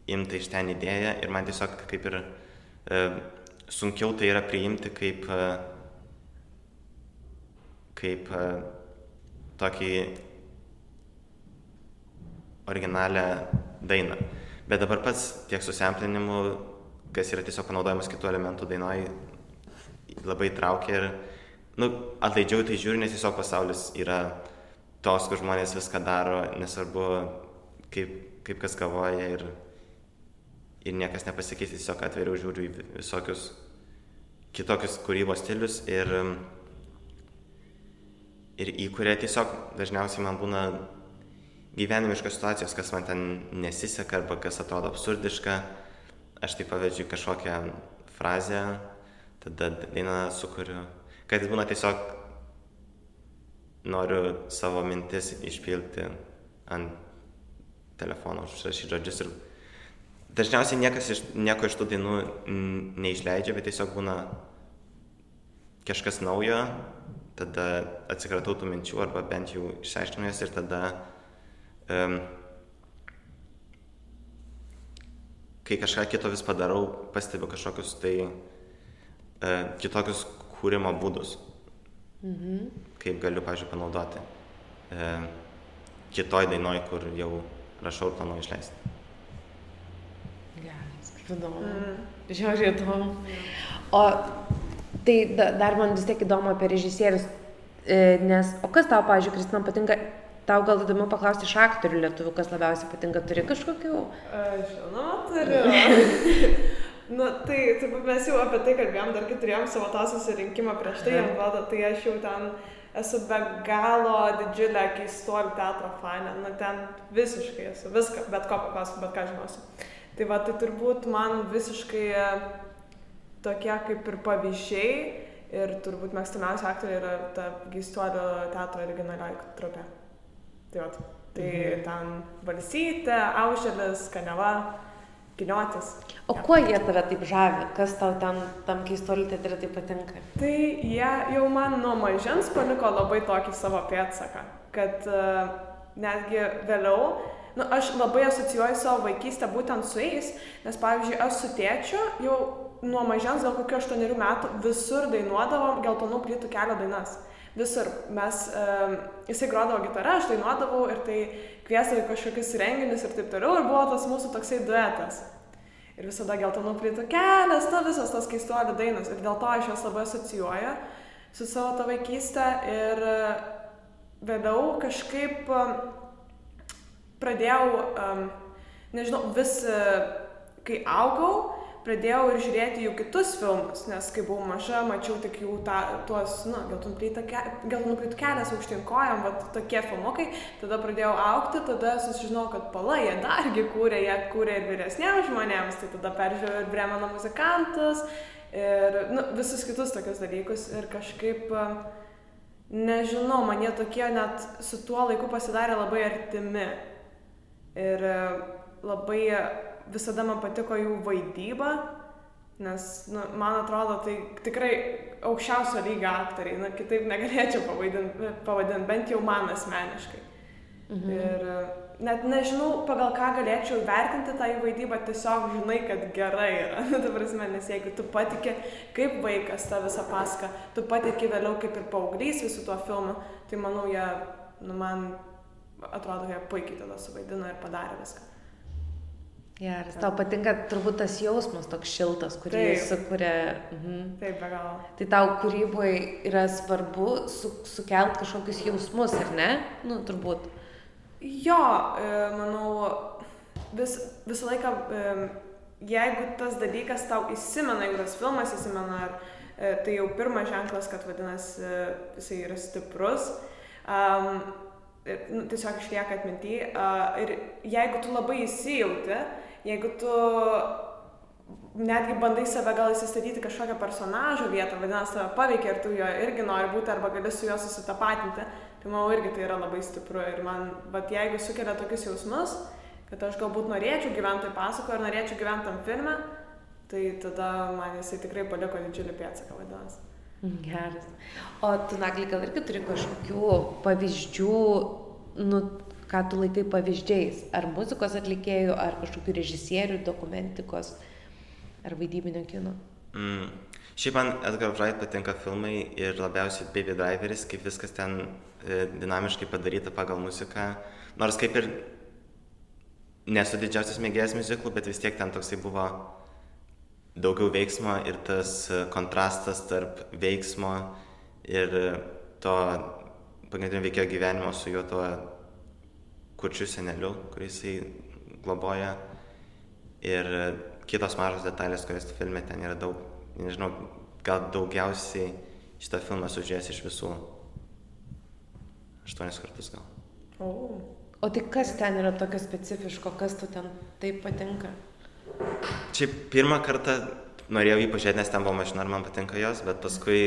Speaker 2: imta iš ten idėja ir man tiesiog kaip ir um, sunkiau tai yra priimti kaip, uh, kaip uh, tokį originalią dainą. Bet dabar pats tiek su semplinimu, kas yra tiesiog panaudojimas kitų elementų dainoje, labai traukia ir nu, atlaidžiau tai žiūriu, nes tiesiog pasaulis yra tos, kur žmonės viską daro, nesvarbu, kaip, kaip kas galvoja ir, ir niekas nepasikeis, tiesiog atviriau žiūriu į visokius kitokius kūrybos stilius ir, ir į kurią tiesiog dažniausiai man būna gyvenimiškos situacijos, kas man ten nesiseka arba kas atrodo absurdiška, aš tai pavedžiu kažkokią frazę, tada dainą sukuriu. Kad būna tiesiog noriu savo mintis išpilti ant telefono, užrašyti žodžius ir dažniausiai niekas iš, nieko iš tų dainų neišleidžia, bet tiesiog būna kažkas naujo, tada atsikratau tų minčių arba bent jau išsiaiškinu jas ir tada um, kai kažką kito vis padarau, pastebiu kažkokius tai uh, kitokius kūrimo būdus. Mhm. Kaip galiu, pažiūrėjau, panaudoti e, kitoj dainoj, kur jau rašau ir planuoju išleisti.
Speaker 4: Įdomu. Mm. Žiauriai įdomu. O tai da, dar man vis tiek įdomu apie režisierius, e, nes, o kas tau, pažiūrėjau, Kristina, patinka, tau gal įdomiau paklausti iš aktorių lietuvių, kas labiausiai patinka, turi kažkokių?
Speaker 3: Žinoma, turiu. Nu, tai turbūt mes jau apie tai kalbėjom, dar kai turėjom savo tą susirinkimą prieš tai, jam vado, tai aš jau ten esu be galo didžiulė keistuolių teatro fanė, nu ten visiškai esu, viską, bet ko papasakosiu, bet ką žinosiu. Tai va, tai turbūt man visiškai tokie kaip ir pavyzdžiai Ir turbūt mėgstamiausia aktorė yra ta Geistuolio teatro originalioji trupė. Tai, vat, tai mhm. ten Valsytė, Aušelis, Kaneva, Giniotis.
Speaker 4: O ja. kuo jie tave taip žavi? Kas tau ten tam keistuoliu teatre taip patinka?
Speaker 3: Tai jie jau man nuo mažens paliko labai tokį savo pėdsaką, kad uh, netgi vėliau nu, aš labai asocijuoju savo vaikystę būtent su jais, nes pavyzdžiui, aš su tėčiu jau nuo mažens, gal kokių aštuonerių metų, visur dainuodavom geltonų plytų kelio dainas. Visur. Mes, um, jisai grodavo gitarą, aš dainuodavau ir tai kviesdavo į kažkokius renginius ir taip toliau ir buvo tas mūsų toksai duetas. Ir visada geltonų plytų kelias, ta visas tas keistuolių dainas. Ir dėl to aš juos labai asocijuoju su savo tą vaikystę. Ir vėliau kažkaip pradėjau, um, nežinau, vis, kai augau, pradėjau ir žiūrėti jų kitus filmus, nes kai buvau maža, mačiau tik jų ta, tuos, na, geltonų plytų kelias aukštyn kojam, va tokie filmukai, tada pradėjau aukti, tada susižinojau, kad pala, jie dargi kūrė, jie kūrė ir vyresniems žmonėms, tai tada peržiūrėjau ir Bremeno muzikantus, ir nu, visus kitus tokius dalykus. Ir kažkaip, nežinau, man jie tokie net su tuo laiku pasidarė labai artimi. Ir labai visada man patiko jų vaidyba, nes nu, man atrodo, tai tikrai aukščiausio lygio aktoriai, nu, kitaip negalėčiau pavadinti, bent jau man asmeniškai. Mhm. Ir e, net nežinau, pagal ką galėčiau vertinti tą įvaidybą, tiesiog žinai, kad gerai yra. Ta prasme, nes jeigu tu patikė kaip vaikas tą visą paską, tu patikė vėliau kaip ir paauglys visų tuo filmu, tai manau, jie, nu, man atrodo, jie puikiai tada suvaidino ir padarė viską.
Speaker 4: Geras, tau patinka turbūt tas jausmas toks šiltas, kurį Taip. sukuria. Mhm.
Speaker 3: Taip, be galo.
Speaker 4: Tai tau kūryboje yra svarbu su, sukelt kažkokius jausmus, ar ne? Nu, turbūt.
Speaker 3: Jo, e, manau, vis, visą laiką, e, jeigu tas dalykas tau įsimena, jeigu tas filmas įsimena, e, tai jau pirmas ženklas, kad vadinasi, jisai yra stiprus. Um, nu, tiesiog išlieka atminty. Uh, ir jeigu tu labai įsijauti, jeigu tu netgi bandai save gal įsistatyti kažkokią personažo vietą, vadinasi, tave paveikia ir tu jo irgi nori būti arba gali su juo susitapatinti, tai manau irgi tai yra labai stipru. Ir man, bet jeigu sukelia tokius jausmus, kad aš galbūt norėčiau gyventi pasako ir norėčiau gyventi tam filme, tai tada man jisai tikrai paliko didžiulį pėdsaką, vadinasi.
Speaker 4: Geras. O tu, Nagli, gal irgi turi kažkokių pavyzdžių, nu, ką tu laikai pavyzdžiais, ar muzikos atlikėjų, ar kažkokių režisierių, dokumentikos, ar vaidybinio kino?
Speaker 2: Mm. Šiaip man Edgar Wright patinka filmai ir labiausiai Baby Driveris, kaip viskas ten e, dinamiškai padaryta pagal muziką. Nors kaip ir nesu didžiausias mėgėjas muziklų, bet vis tiek ten toksai buvo daugiau veiksmo ir tas e, kontrastas tarp veiksmo ir to pagrindinio veikėjo gyvenimo su juo tuo kurčiu seneliu, kuris jisai globoja. Ir kitos mažos detalės, kurias filme ten yra daug, nežinau, gal daugiausiai šitą filmą sužiūrės iš visų. Aštuonis kartus gal.
Speaker 4: O. o tai kas ten yra tokio specifiško, kas tu ten taip patinka?
Speaker 2: Šiaip pirmą kartą norėjau jį pažiūrėti, nes ten buvo mašina ir man patinka jos, bet paskui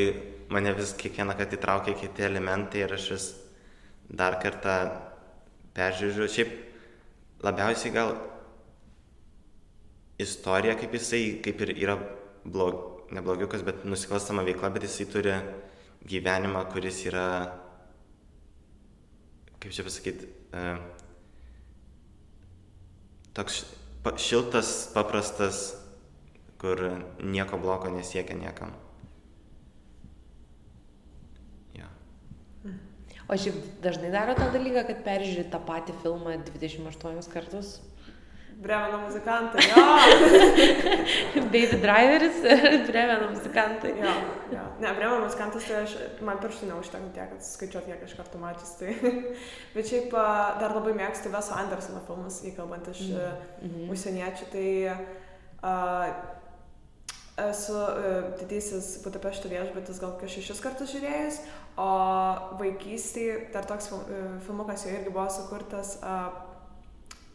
Speaker 2: mane vis kiekvieną kartą įtraukė kiti elementai ir aš vis dar kartą peržiūriu. Šiaip labiausiai gal istorija, kaip jisai, kaip ir yra blog, neblogiukas, bet nusikalstama veikla, bet jisai turi gyvenimą, kuris yra, kaip čia pasakyti, uh, toks pa, šiltas, paprastas, kur nieko blogo nesiekia niekam.
Speaker 4: O šiaip dažnai daro tą dalyką, kad peržiūri tą patį filmą 28 kartus?
Speaker 3: Bremeno muzikantai.
Speaker 4: Baby Driveris, Bremeno muzikantai.
Speaker 3: Jo, jo. Ne, Bremeno muzikantas, tai aš, man pirštų neužtenka tiek, kad skaičiuot kiek aš kartų matęs. Tai. Bet šiaip dar labai mėgstu Veso Andersono filmus, įkalbant iš mm -hmm. užsieniečių. Tai uh, esu uh, didysis Budapešto viešbutis gal kažkaip šešis kartus žiūrėjus, o vaikystėje dar toks uh, filmukas jo irgi buvo sukurtas uh,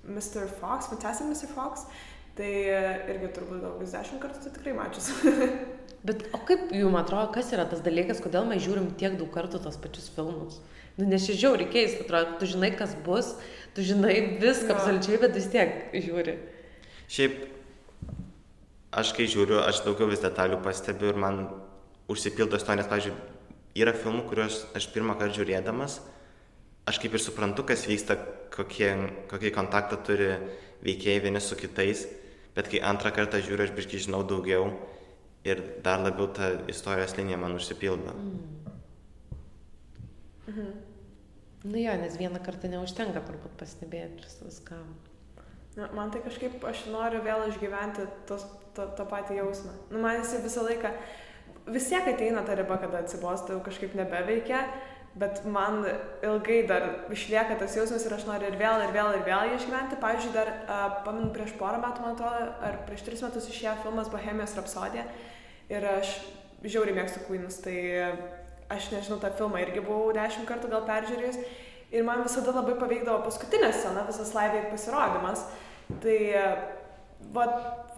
Speaker 3: Mr. Fox, Fantastic Mr. Fox, tai uh, irgi turbūt gal vis dešimt kartų tai tikrai mačius.
Speaker 1: Bet o kaip jums atrodo, kas yra tas dalykas, kodėl mes žiūrim tiek daug kartų tos pačius filmus? Nu, žiauriai keista, atrodo, tu žinai, kas bus, tu žinai viską
Speaker 3: Jo.
Speaker 1: absoliučiai, bet vis tiek žiūri.
Speaker 2: Šiaip, aš kai žiūriu, aš daugiau vis detalių pastebiu ir man užsipildo istorija, nes, pavyzdžiui, yra filmų, kuriuos aš pirmą kartą žiūrėdamas, aš kaip ir suprantu, kas vyksta, kokie, kokį kontaktą turi veikėjai vieni su kitais, bet kai antrą kartą žiūriu, aš biškai žinau daugiau ir dar labiau ta istorijos linija man užsipildo.
Speaker 1: Nu jo, nes vieną kartą neužtenka turbūt pastebėti vis- viskam.
Speaker 3: Na, man tai kažkaip aš noriu vėl išgyventi tos, to, to patį jausmą. Nu, man jis visą laiką, vis tiek ateina ta riba, kada atsibosta, jau kažkaip nebeveikia, bet man ilgai dar išlieka tas jausmas ir aš noriu ir vėl, ir vėl, ir vėl jį išgyventi. Pavyzdžiui, dar, uh, pamenu, prieš porą metų, man atrodo, ar prieš tris metus išėjo filmas Bohemijos rapsodija ir aš žiauriai mėgstu Queenus, tai aš nežinau, tą filmą irgi buvau dešimt kartų gal peržiūrėjus. Ir man visada labai paveikdavo paskutinė scena, visas aid pasirodymas. Tai va,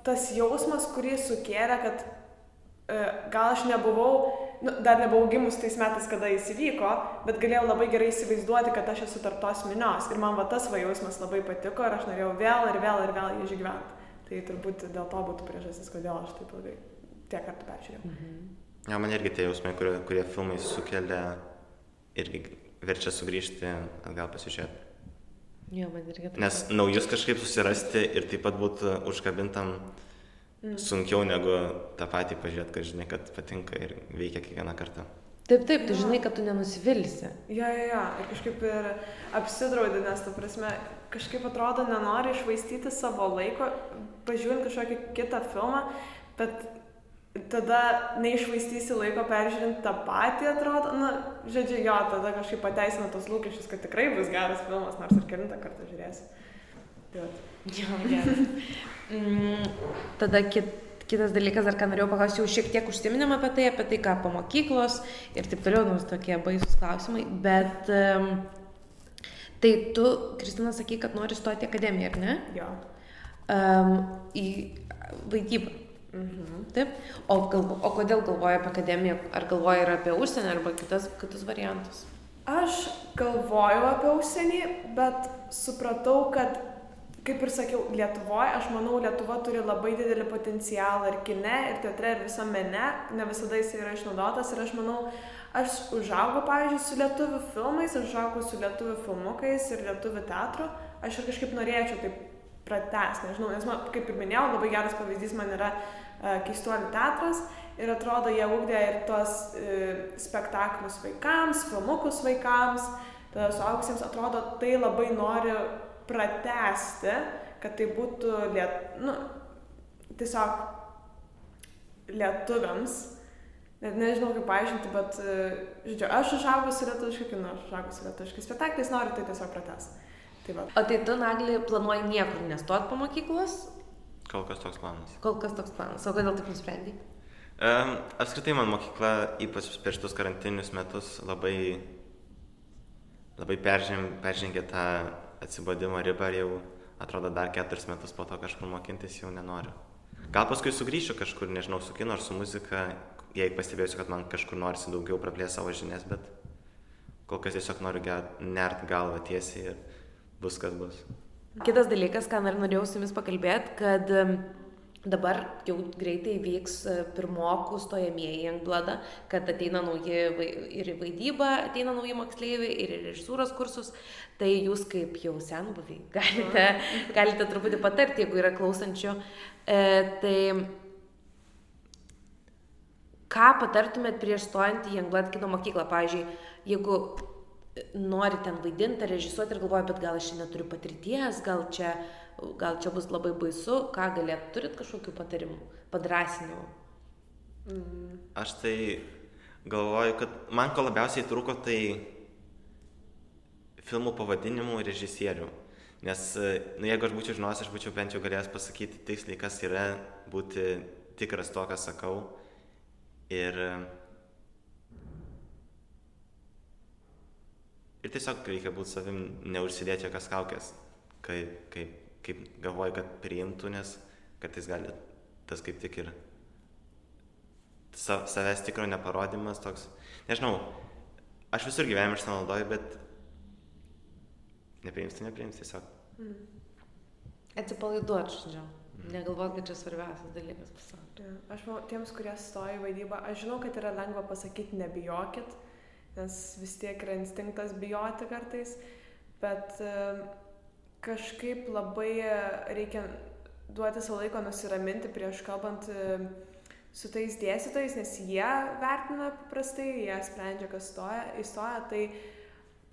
Speaker 3: tas jausmas, kurį sukėlė, kad e, gal aš nebuvau, nu, dar nebuvau gimus tais metais, kada jis įvyko, bet galėjau labai gerai įsivaizduoti, kad aš esu tarp tos minios. Ir man va tas va jausmas labai patiko ir aš norėjau vėl ir vėl ir vėl jį išgyventi. Tai turbūt dėl to būtų priežastis, kodėl aš taip ilgai tiek kartų peržiūrėjau.
Speaker 2: Ja, man irgi tie jausmai, kurie, kurie filmai sukelia, irgi verčia sugrįžti atgal pasižiūrėti.
Speaker 1: Jo, man irgi taip.
Speaker 2: Nes naujus kažkaip susirasti ir taip pat būti užkabintam sunkiau negu tą patį pažiūrėti, kad žinai, kad patinka ir veikia kiekvieną kartą.
Speaker 1: Taip, taip, tu žinai, kad tu nenusivilsi.
Speaker 3: Ja, ja, ja, ir kažkaip ir apsidraudi, nes, ta prasme, kažkaip atrodo, nenori išvaistyti savo laiko, pažiūrint kažkokį kitą filmą, bet tada neišvaistysi laiko peržiūrint tą patį, atrodo, na, žodžiu, jo, tada kažkaip pateisina tos lūkesčius, kad tikrai bus geras filmas, nors ir kelintą kartą žiūrėsi. Tai
Speaker 1: Jo, gerai. mm, tada kit, kitas dalykas, dar ką norėjau paklausti, jau šiek tiek užsiminėm apie tai, apie tai, ką po mokyklos ir taip toliau, nors tokie baisus klausimai, bet um, tai tu, Kristina, sakai, kad nori stoti į akademiją, ar ne?
Speaker 3: Jo.
Speaker 1: Um, į vaidybą.
Speaker 3: Mhm.
Speaker 1: Taip. O, galvo, o kodėl galvoji apie akademiją? Ar galvoji ir apie užsienį, arba kitas, kitus variantus?
Speaker 3: Aš galvojau apie užsienį, bet supratau, kad, kaip ir sakiau, Lietuvoje, aš manau, Lietuva turi labai didelį potencialą ir kine, ir teatre, ir visame mene, ne visada jis yra išnaudotas ir aš manau, aš užaugau, pavyzdžiui, su lietuvių filmais, aš užaugau su lietuvių filmukais ir lietuvių teatru, aš ir kažkaip norėčiau taip prates, nežinau, nes man, kaip ir minėjau, labai geras pavyzdys man yra uh, keistuolių teatras. Ir atrodo, jie ugdė ir tos uh, spektaklius vaikams, filmukus vaikams, tada suaugusiems atrodo, tai labai noriu pratesti, kad tai būtų liet, nu, tiesiog lietuviams. Net nežinau kaip paaiškinti, bet, žodžiu, aš užaugusi lietuviškai kinu, aš užaugusi lietuviškai spektakliais, noriu tai tiesiog pratesti. Tai va.
Speaker 1: O tai tu, Nagli, planuoji niekur nestot po mokyklos?
Speaker 2: Kol kas toks planas.
Speaker 1: Kol kas toks planas. O kodėl taip nusprendai?
Speaker 2: Um, apskritai man mokykla, ypač per šitus karantinius metus, labai, labai perženg, peržengė tą atsibodimo ribą ir jau atrodo dar keturis metus po to kažkur mokintis jau nenoriu. Gal paskui sugrįšiu kažkur, nežinau, su kino ar su muzika, jei pastebėsiu, kad man kažkur norisi daugiau praplėsti savo žinias, bet kol kas tiesiog noriu nert galvą tiesiai ir bus kas bus.
Speaker 1: Kitas dalykas, ką dar norėjau su jumis pakalbėti, kad dabar jau greitai vyks e, pirmokų stojamieji į Angbladą, kad ateina nauji ir į vaidybą, ateina nauji moksleiviai ir į režisūros kursus. Tai jūs kaip jau senbuviai galite, galite truputį patarti, jeigu yra klausančių. E, tai ką patartumėt prieš stojant į Anglad kino mokyklą? Pavyzdžiui, jeigu nori ten vaidinti, režisuoti ir galvoja, bet gal aš čia neturiu patirties, gal čia, gal čia bus labai baisu, ką galėt, turit kažkokių patarimų, padrasinimų?
Speaker 2: Aš tai galvoju, kad man ko labiausiai trūko, tai filmų pavadinimų režisierių. Nes, nu, jeigu aš būčiau žinojęs, aš būčiau bent jau galėjęs pasakyti tiksliai, kas yra būti tikras to, ką sakau. Ir, ir tiesiog reikia būti savim, neužsidėti jokios kaukės, kai, kai, kaip galvoju, kad priimtų, nes kartais gali tas kaip tik ir sa, savęs tikro neparodimas toks. Nežinau, aš visur gyvenime šitą naudoju, bet nepriims, tai nepriims tiesiog.
Speaker 1: Atsipalaiduot, žodžiu. Negalvot, kad čia svarbiausias dalykas pasaulyje.
Speaker 3: Ja, Aš manau, tiems, kurie stoja į vaidybą, aš žinau, kad yra lengva pasakyti nebijokit, nes vis tiek yra instinktas bijoti kartais, bet e, kažkaip labai e, reikia duoti savo laiko nusiraminti prieš kalbant e, su tais dėstytojais, nes jie vertina paprastai, jie sprendžia, kas stoja, įstoja, tai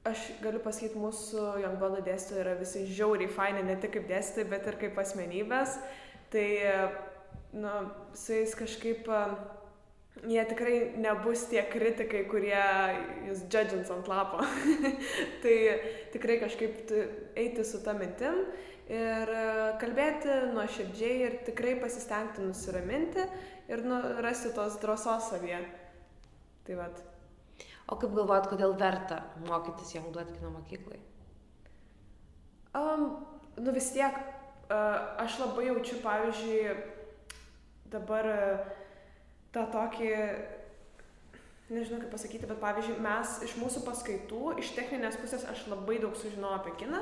Speaker 3: aš galiu pasakyti, mūsų Jongbado dėstytojai yra visi žiauriai faini, ne tik kaip dėstytojai, bet ir kaip asmenybės. Tai, nu, su jais kažkaip, e, jie tikrai nebus tie kritikai, kurie jūs judgins ant lapo. tai tikrai kažkaip eiti su tą mintim ir e, kalbėti nuoširdžiai ir tikrai pasistengti nusiraminti ir nu, rasti tos drąsos savyje. Tai vad.
Speaker 1: O kaip galvojat, kodėl verta mokytis Youngblood kino mokyklai?
Speaker 3: Um, nu vis tiek, uh, aš labai jaučiu, pavyzdžiui, dabar uh, tą tokį, nežinau kaip pasakyti, bet pavyzdžiui, mes iš mūsų paskaitų, iš techninės pusės aš labai daug sužinojau apie kiną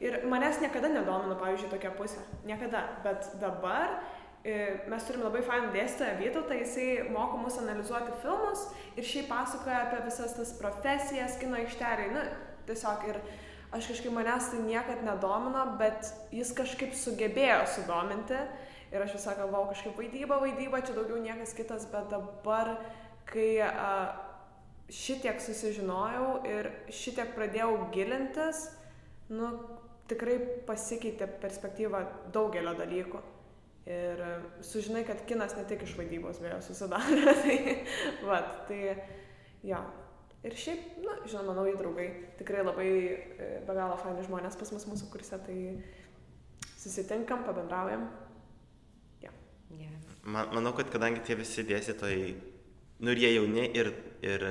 Speaker 3: ir manęs niekada nedomino, pavyzdžiui, tokia pusė. Niekada. Bet dabar e, mes turim labai fainą dėstytoją Vytautą, jisai moko mus analizuoti filmus ir šiaip pasakoja apie visas tas profesijas kino aikšteliai. Nu, tiesiog ir aš kažkaip manęs tai niekad nedomino, bet jis kažkaip sugebėjo sudominti. Ir aš visą galvau kažkaip vaidyba, vaidyba, čia daugiau niekas kitas, bet dabar, kai a, šitiek susižinojau ir šitiek pradėjau gilintis, nu, tikrai pasikeitė perspektyva daugelio dalykų. Ir sužinai, kad kinas ne tik iš vaidybos vėjo susidaro. tai, vat, tai, jo. Ir šiaip, na, žinoma, nauji draugai. Tikrai labai e, be galo faini žmonės pas mus mūsų kurse, tai susitinkam, pabendraujam.
Speaker 1: Yeah.
Speaker 2: Man, manau, kad kadangi tie visi dėstytojai, nu ir jie jauni ir, ir,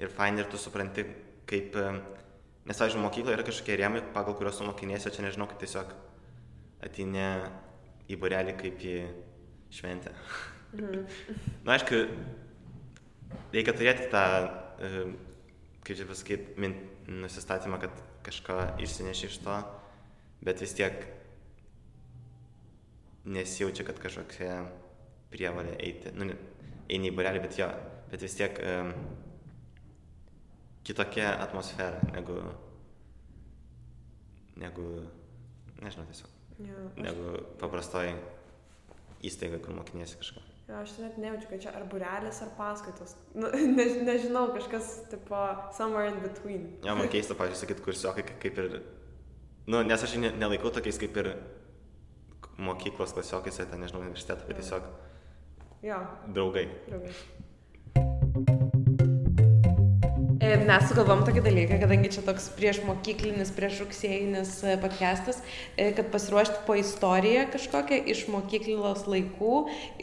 Speaker 2: ir faini ir tu supranti, kaip, nes, aišku, mokykloje yra kažkokie rėmai, pagal kuriuos tu mokiniesi, o čia nežinau, kad tiesiog atinė į burelį kaip į šventę.
Speaker 3: Mhm.
Speaker 2: Na, aišku, reikia turėti tą, kaip čia pasakyti, nusistatymą, kad kažką išsineši iš to, bet vis tiek nesijaučia, kad kažkokia prievalė eiti, nu, eini į burelį, bet jo, bet vis tiek um, kitokia atmosfera negu, negu, nežinau, tiesiog,
Speaker 3: Jo, aš,
Speaker 2: negu paprastoji įstaiga, kur mokiniesi kažką.
Speaker 3: jo, aš net nejaučiu, kad čia ar burelis, ar paskaitos. Nu, ne, nežinau, kažkas tipo somewhere in between.
Speaker 2: Jo, man keista, pavyzdžiui, sakyt, kursiokai ka- kaip ir, nu, nes aš ne- nelaikau tokiais kaip ir mokyklos klasiokais, ten, nežinau, universiteto, bet tiesiog
Speaker 3: Jo,
Speaker 2: draugai.
Speaker 3: draugai.
Speaker 1: E, Mes sugalvom tokį dalyką, kadangi čia toks prieš mokyklinis, prieš rugsėjinis e, podcastas, e, kad pasiruošti po istoriją kažkokią iš mokyklos laikų,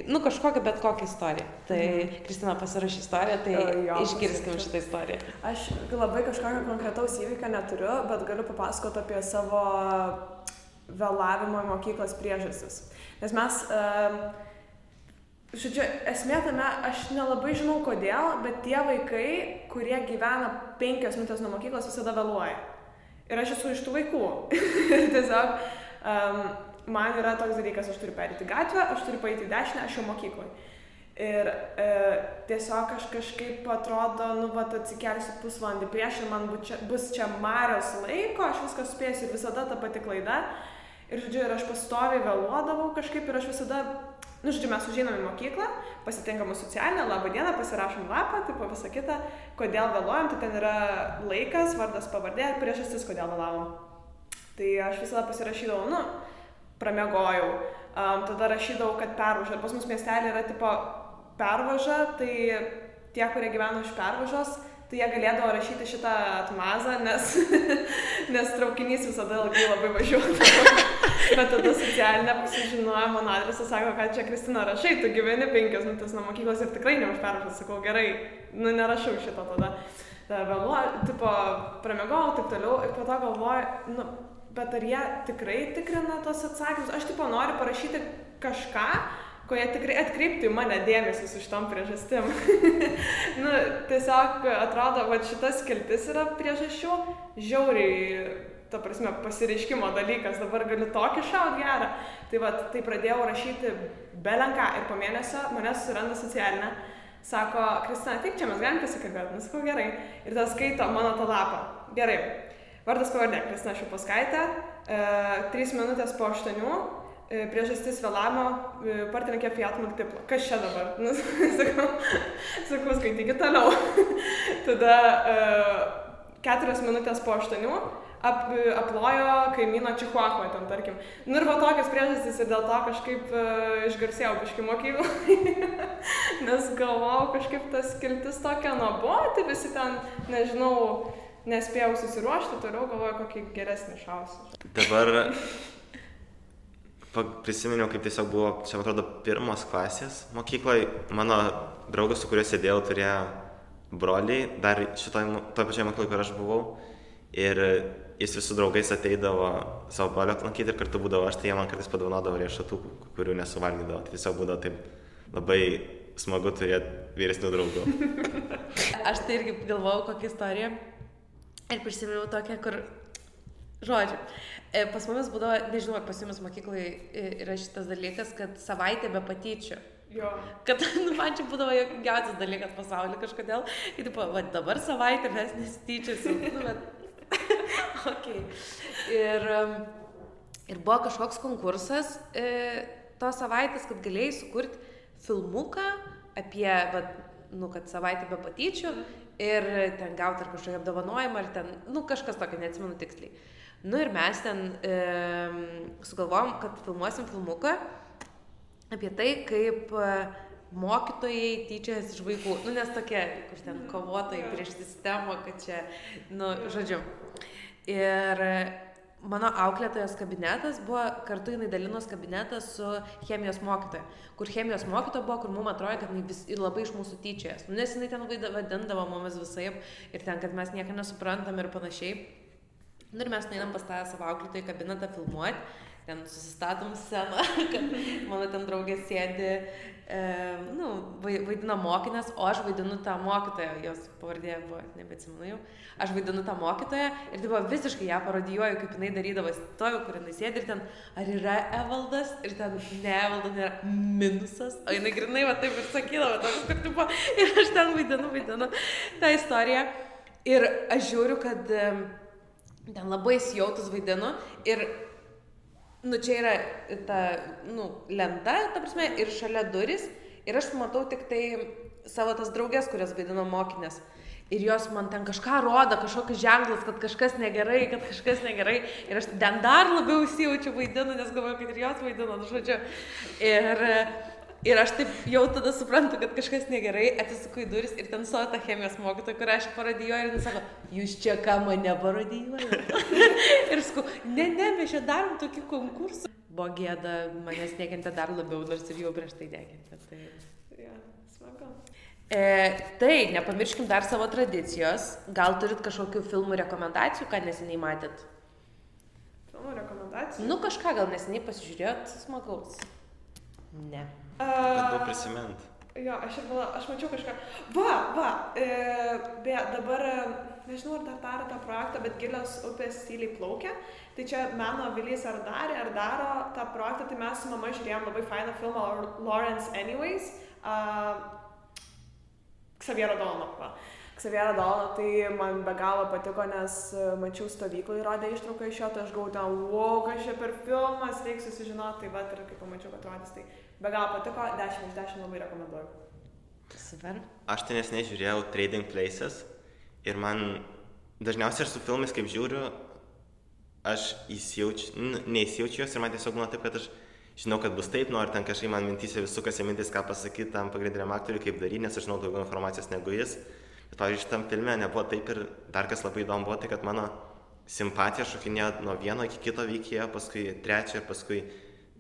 Speaker 1: nu kažkokią bet kokią istoriją. Tai Kristina pasirašė istoriją, tai
Speaker 3: O, jo,
Speaker 1: išgirskim
Speaker 3: pasirašiau.
Speaker 1: šitą istoriją.
Speaker 3: Aš labai kažkokio konkretaus įvykio neturiu, bet galiu papasakoti apie savo vėlavimo į mokyklas priežastis. Nes mes, žodžiu, esmė tame, aš nelabai žinau kodėl, bet tie vaikai, kurie gyvena penkias minutės nuo mokyklos, visada vėluoja. Ir aš esu iš tų vaikų. Tiesiog um, man yra toks dalykas, aš turiu perėti gatvę, aš turiu paeiti į dešinę, aš jau mokykloje. Ir e, tiesiog aš kažkaip atrodo, nu, va, atsikelsiu pusvalandį prieš ir man bu čia, bus čia marios laiko, aš viską spėsiu ir visada ta pati klaida. Ir, žodžiu, ir aš pastoviai vėluodavau kažkaip ir aš visada, nu, žodžiu, mes užeinam į mokyklą, pasitinkam socialinę, labą dieną, pasirašom lapą, tipo visą kitą, kodėl vėluojam, tai ten yra laikas, vardas, pavardė priežastis, kodėl vėlavom. Tai aš visada pasirašydavau, nu, pramiegojau. Um, tada rašydavau, kad pervaža. Ir pas mus miestelė yra tipo pervaža, tai tie, kurie gyvena iš pervažos, tai jie galėdavo rašyti šitą atmazą, nes, nes traukinys visada ilgai labai važiuodavo. Bet tada socialinė sužinojo mano adresą, sako, kad čia Kristina rašai, tu gyveni penkias minutės nuo mokyklos ir tikrai ne už pervažą, sakau, gerai, nu nerašau šito tada. Tada vėluoju, tipo, pramegau, taip toliau ir po to galvoju, nu, bet ar jie tikrai tikrina tos atsakymus? Aš tipo noriu parašyti kažką, ko jie tikrai atkreiptų į mane dėmesį su šitom priežastim. nu, tiesiog atrodo, va šitas skiltis yra priežasčių, žiauriai, ta prasme, pasireiškimo dalykas, dabar galiu tokį šaut gerą. Tai va, tai pradėjau rašyti belenką ir po mėnesio mane susiranda socialinę. Sako, Kristina, tik čia mes galim pasikalbėti, nu sakau gerai. Ir tas skaito mano tą lapą. Gerai. Vardas pavardė, Kristina Šupaskaitė, e, 3 minutės po 8, E, priežastis vėlavimo e, partininkė Fiat Multipla. Kas čia dabar? Nu, sakau, sakau skaitykit toliau. Tada uh, keturias minutės po aštuonių ap, aplojo kaimyno Čihuahua ten, tarkim. Nu ir va tokias priežastis ir dėl to kažkaip uh, išgarsėjau biški mokyklą. Nes galvojau, kažkaip tas kiltis tokia nuoboda, tai visi ten, nežinau, nespėjau susiruošti, toliau galvoju, kokį geresnį šausį.
Speaker 2: Dabar prisiminiau, kaip tiesiog buvo, čia atrodo, pirmos klasės mokykloje. Mano draugas, su kuriuo sėdėjau, turėjo broliai, dar šitoj, toje pačioje mokykloje, kur aš buvau. Ir jis visų draugais ateidavo savo brolio lankyti ir kartu būdavo aš, tai jie man kartais padovanodavo riešutų, kurių nesuvalgydavo. Tai tiesiog būdavo taip labai smagu turėti vyresnių draugų.
Speaker 1: aš tai irgi galvojau kokią istoriją ir prisiminiau tokią, kur, žodžiu, E, pas mumis būdavo, nežinau, ar pas jumis mokykloje yra šitas dalykas, kad savaitė be patyčių.
Speaker 3: Jo.
Speaker 1: Kad nu, man čia būdavo jokiausias dalykas pasaulyje kažkodėl. Ir tipo, va, dabar savaitę mes nesityčiosim. Nu, bet... okay. ir, ir buvo kažkoks konkursas e, tos savaitės, kad galėjai sukurti filmuką apie, va, nu, kad savaitę be patyčių ir ten gauti ar kažkokį apdovanojimą, ar ten, nu, kažkas tokio, neatsimenu tiksliai. Nu ir mes ten e, sugalvojom, kad filmuosim filmuką apie tai, kaip e, mokytojai tyčias iš vaikų. Nu, nes tokie, kur ten kovotojai prieš sistemą, kad čia, nu, žodžiu. Ir mano auklėtojos kabinetas buvo, kartu jinai dalinos kabinetas su chemijos mokytoja. Kur chemijos mokytoja buvo, kur mums atrodė, kad jinai vis, labai iš mūsų tyčiojas. Nu, nes jinai ten vadindavo mumis visai ir ten, kad mes nieko nesuprantam ir panašiai. Nu ir mes nueinam pas tą savo auklėtojų kabinetą filmuoti, ten susistatom sceną, kad mano ten draugė sėdi, e, nu, vaidina mokinės, o aš vaidinu tą mokytoją, jos pavardė buvo, nebeatsimenu jau, aš vaidinu tą mokytoją ir tai buvo visiškai ją parodijuoju, kaip jinai darydavo, stovi, kur jinai sėdi ir ten, ar yra Evaldas, ir ten ne Evaldas, nėra minusas, o jinai grinai va taip ir sakydavo, toks, kad tipo, ir aš ten vaidinu, vaidinu tą istoriją. Ir aš žiūriu, kad ten labai įsijautus vaidinu ir, nu, čia yra ta, nu, lenta, ta prasme, ir šalia duris, ir aš matau tik tai savo tas draugės, kurias vaidino mokinės. Ir jos man ten kažką rodo, kažkokius ženklus, kad kažkas negerai, kad kažkas negerai. Ir aš ten dar labiau įsijaučiu vaidinu, nes galvoju, kad ir jos vaidino, nu, žodžiu. Ir Ir aš taip jau tada suprantu, kad kažkas negerai, atsisuku į duris ir ten suo ta chemijos mokytoja, kurią aš parodijuoju ir jis sako, jūs čia ką mane parodijuojate. ir sakau, ne, ne, mes čia darom tokį konkursą. Buvo gėda, manęs nekentė dar labiau, nors ir jau prieš tai nekentė. Tai...
Speaker 3: Ja, smagu.
Speaker 1: E, tai, nepamirškim dar savo tradicijos. Gal turit kažkokių filmų rekomendacijų, ką neseniai matėt?
Speaker 3: Filmų rekomendacijų?
Speaker 1: Nu, kažką gal neseniai pasižiūrėjot, smagaus. Ne.
Speaker 2: Bandau prisimint.
Speaker 3: Jo, aš ir aš mačiau kažką. Va, va, e, be, dabar, nežinau, ar dar daro tą projektą, bet gilios upės tyliai plaukia. Tai čia meno Vilys ar darė, ar daro tą projektą, tai mes su mama žiūrėjom labai fainą filmą Lawrence Anyways. Uh, Xaviero Dolano. Va. Xaviero Dolano, tai man be galo patiko, nes mačiau stovyklą įrodę ištrauką iš jo, tai aš ten, wow, kas čia per filmas, reikia susižinoti, tai va, ir kai pamačiau, kad rodys, tai Be galo patiko, 10 iš 10 labai rekomenduoju.
Speaker 1: Super.
Speaker 2: Aš ten nesnei žiūrėjau Trading Places ir man dažniausiai aš su filmais, kaip žiūriu, aš įsijaučiu, neįsijaučiu juos ir man tiesiog būna taip, kad aš žinau, kad bus taip, nors ten kažkaip man mintysė vis sukasi mintis, ką pasakyti tam pagrindiniam aktoriui, kaip daryti, nes aš žinau daugiau informacijos negu jis. Bet, pavyzdžiui, šitam filme nebuvo taip ir dar kas labai įdomu buvo tai, kad mano simpatija šokinėjo nuo vieno iki kito veikėjo, paskui trečio ir paskui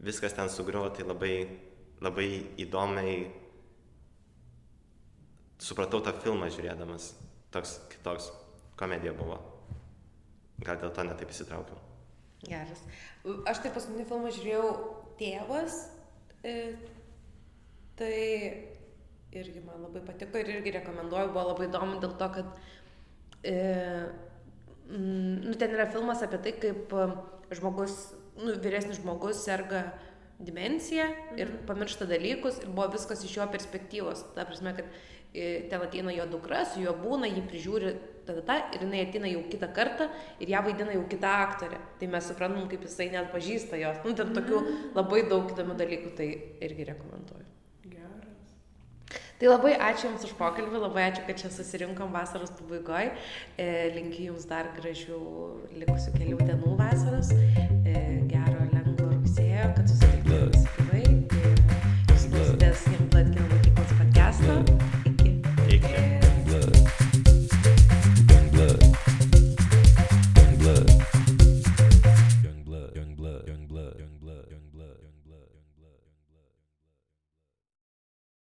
Speaker 2: viskas ten sugriuvo, tai labai labai įdomiai supratau tą filmą žiūrėdamas. Toks kitoks komedija buvo. Gal dėl to netaip įsitraukiau.
Speaker 1: Geras. Aš tai paskutinį filmą žiūrėjau Tėvas. E, Tai irgi man labai patiko ir irgi rekomenduoju, buvo labai įdomu dėl to, kad e, nu, ten yra filmas apie tai, kaip e, žmogus, nu, vyresnis žmogus serga dimensiją ir mhm. pamiršta dalykus ir buvo viskas iš jo perspektyvos. Ta prasme, kad e, ten ateina jo dukra, su juo būna, jį prižiūri tada ta ir jinai ateina jau kitą kartą ir ją vaidina jau kita aktorė. Tai mes suprantam, kaip jisai net pažįsta jos. Nu, ten tokių mhm. labai daug įdomių dalykų, tai irgi rekomenduoju. Tai labai ačiū Jums už pokalbį, labai ačiū, kad čia susirinkom vasaros pabaigoje. Linkiu Jums dar gražių likusių kelių dienų vasaros, e, norėjo, kad susitiktumėte gyvai. Jūs klausotės Game Blood Game mokyklos podcast'o.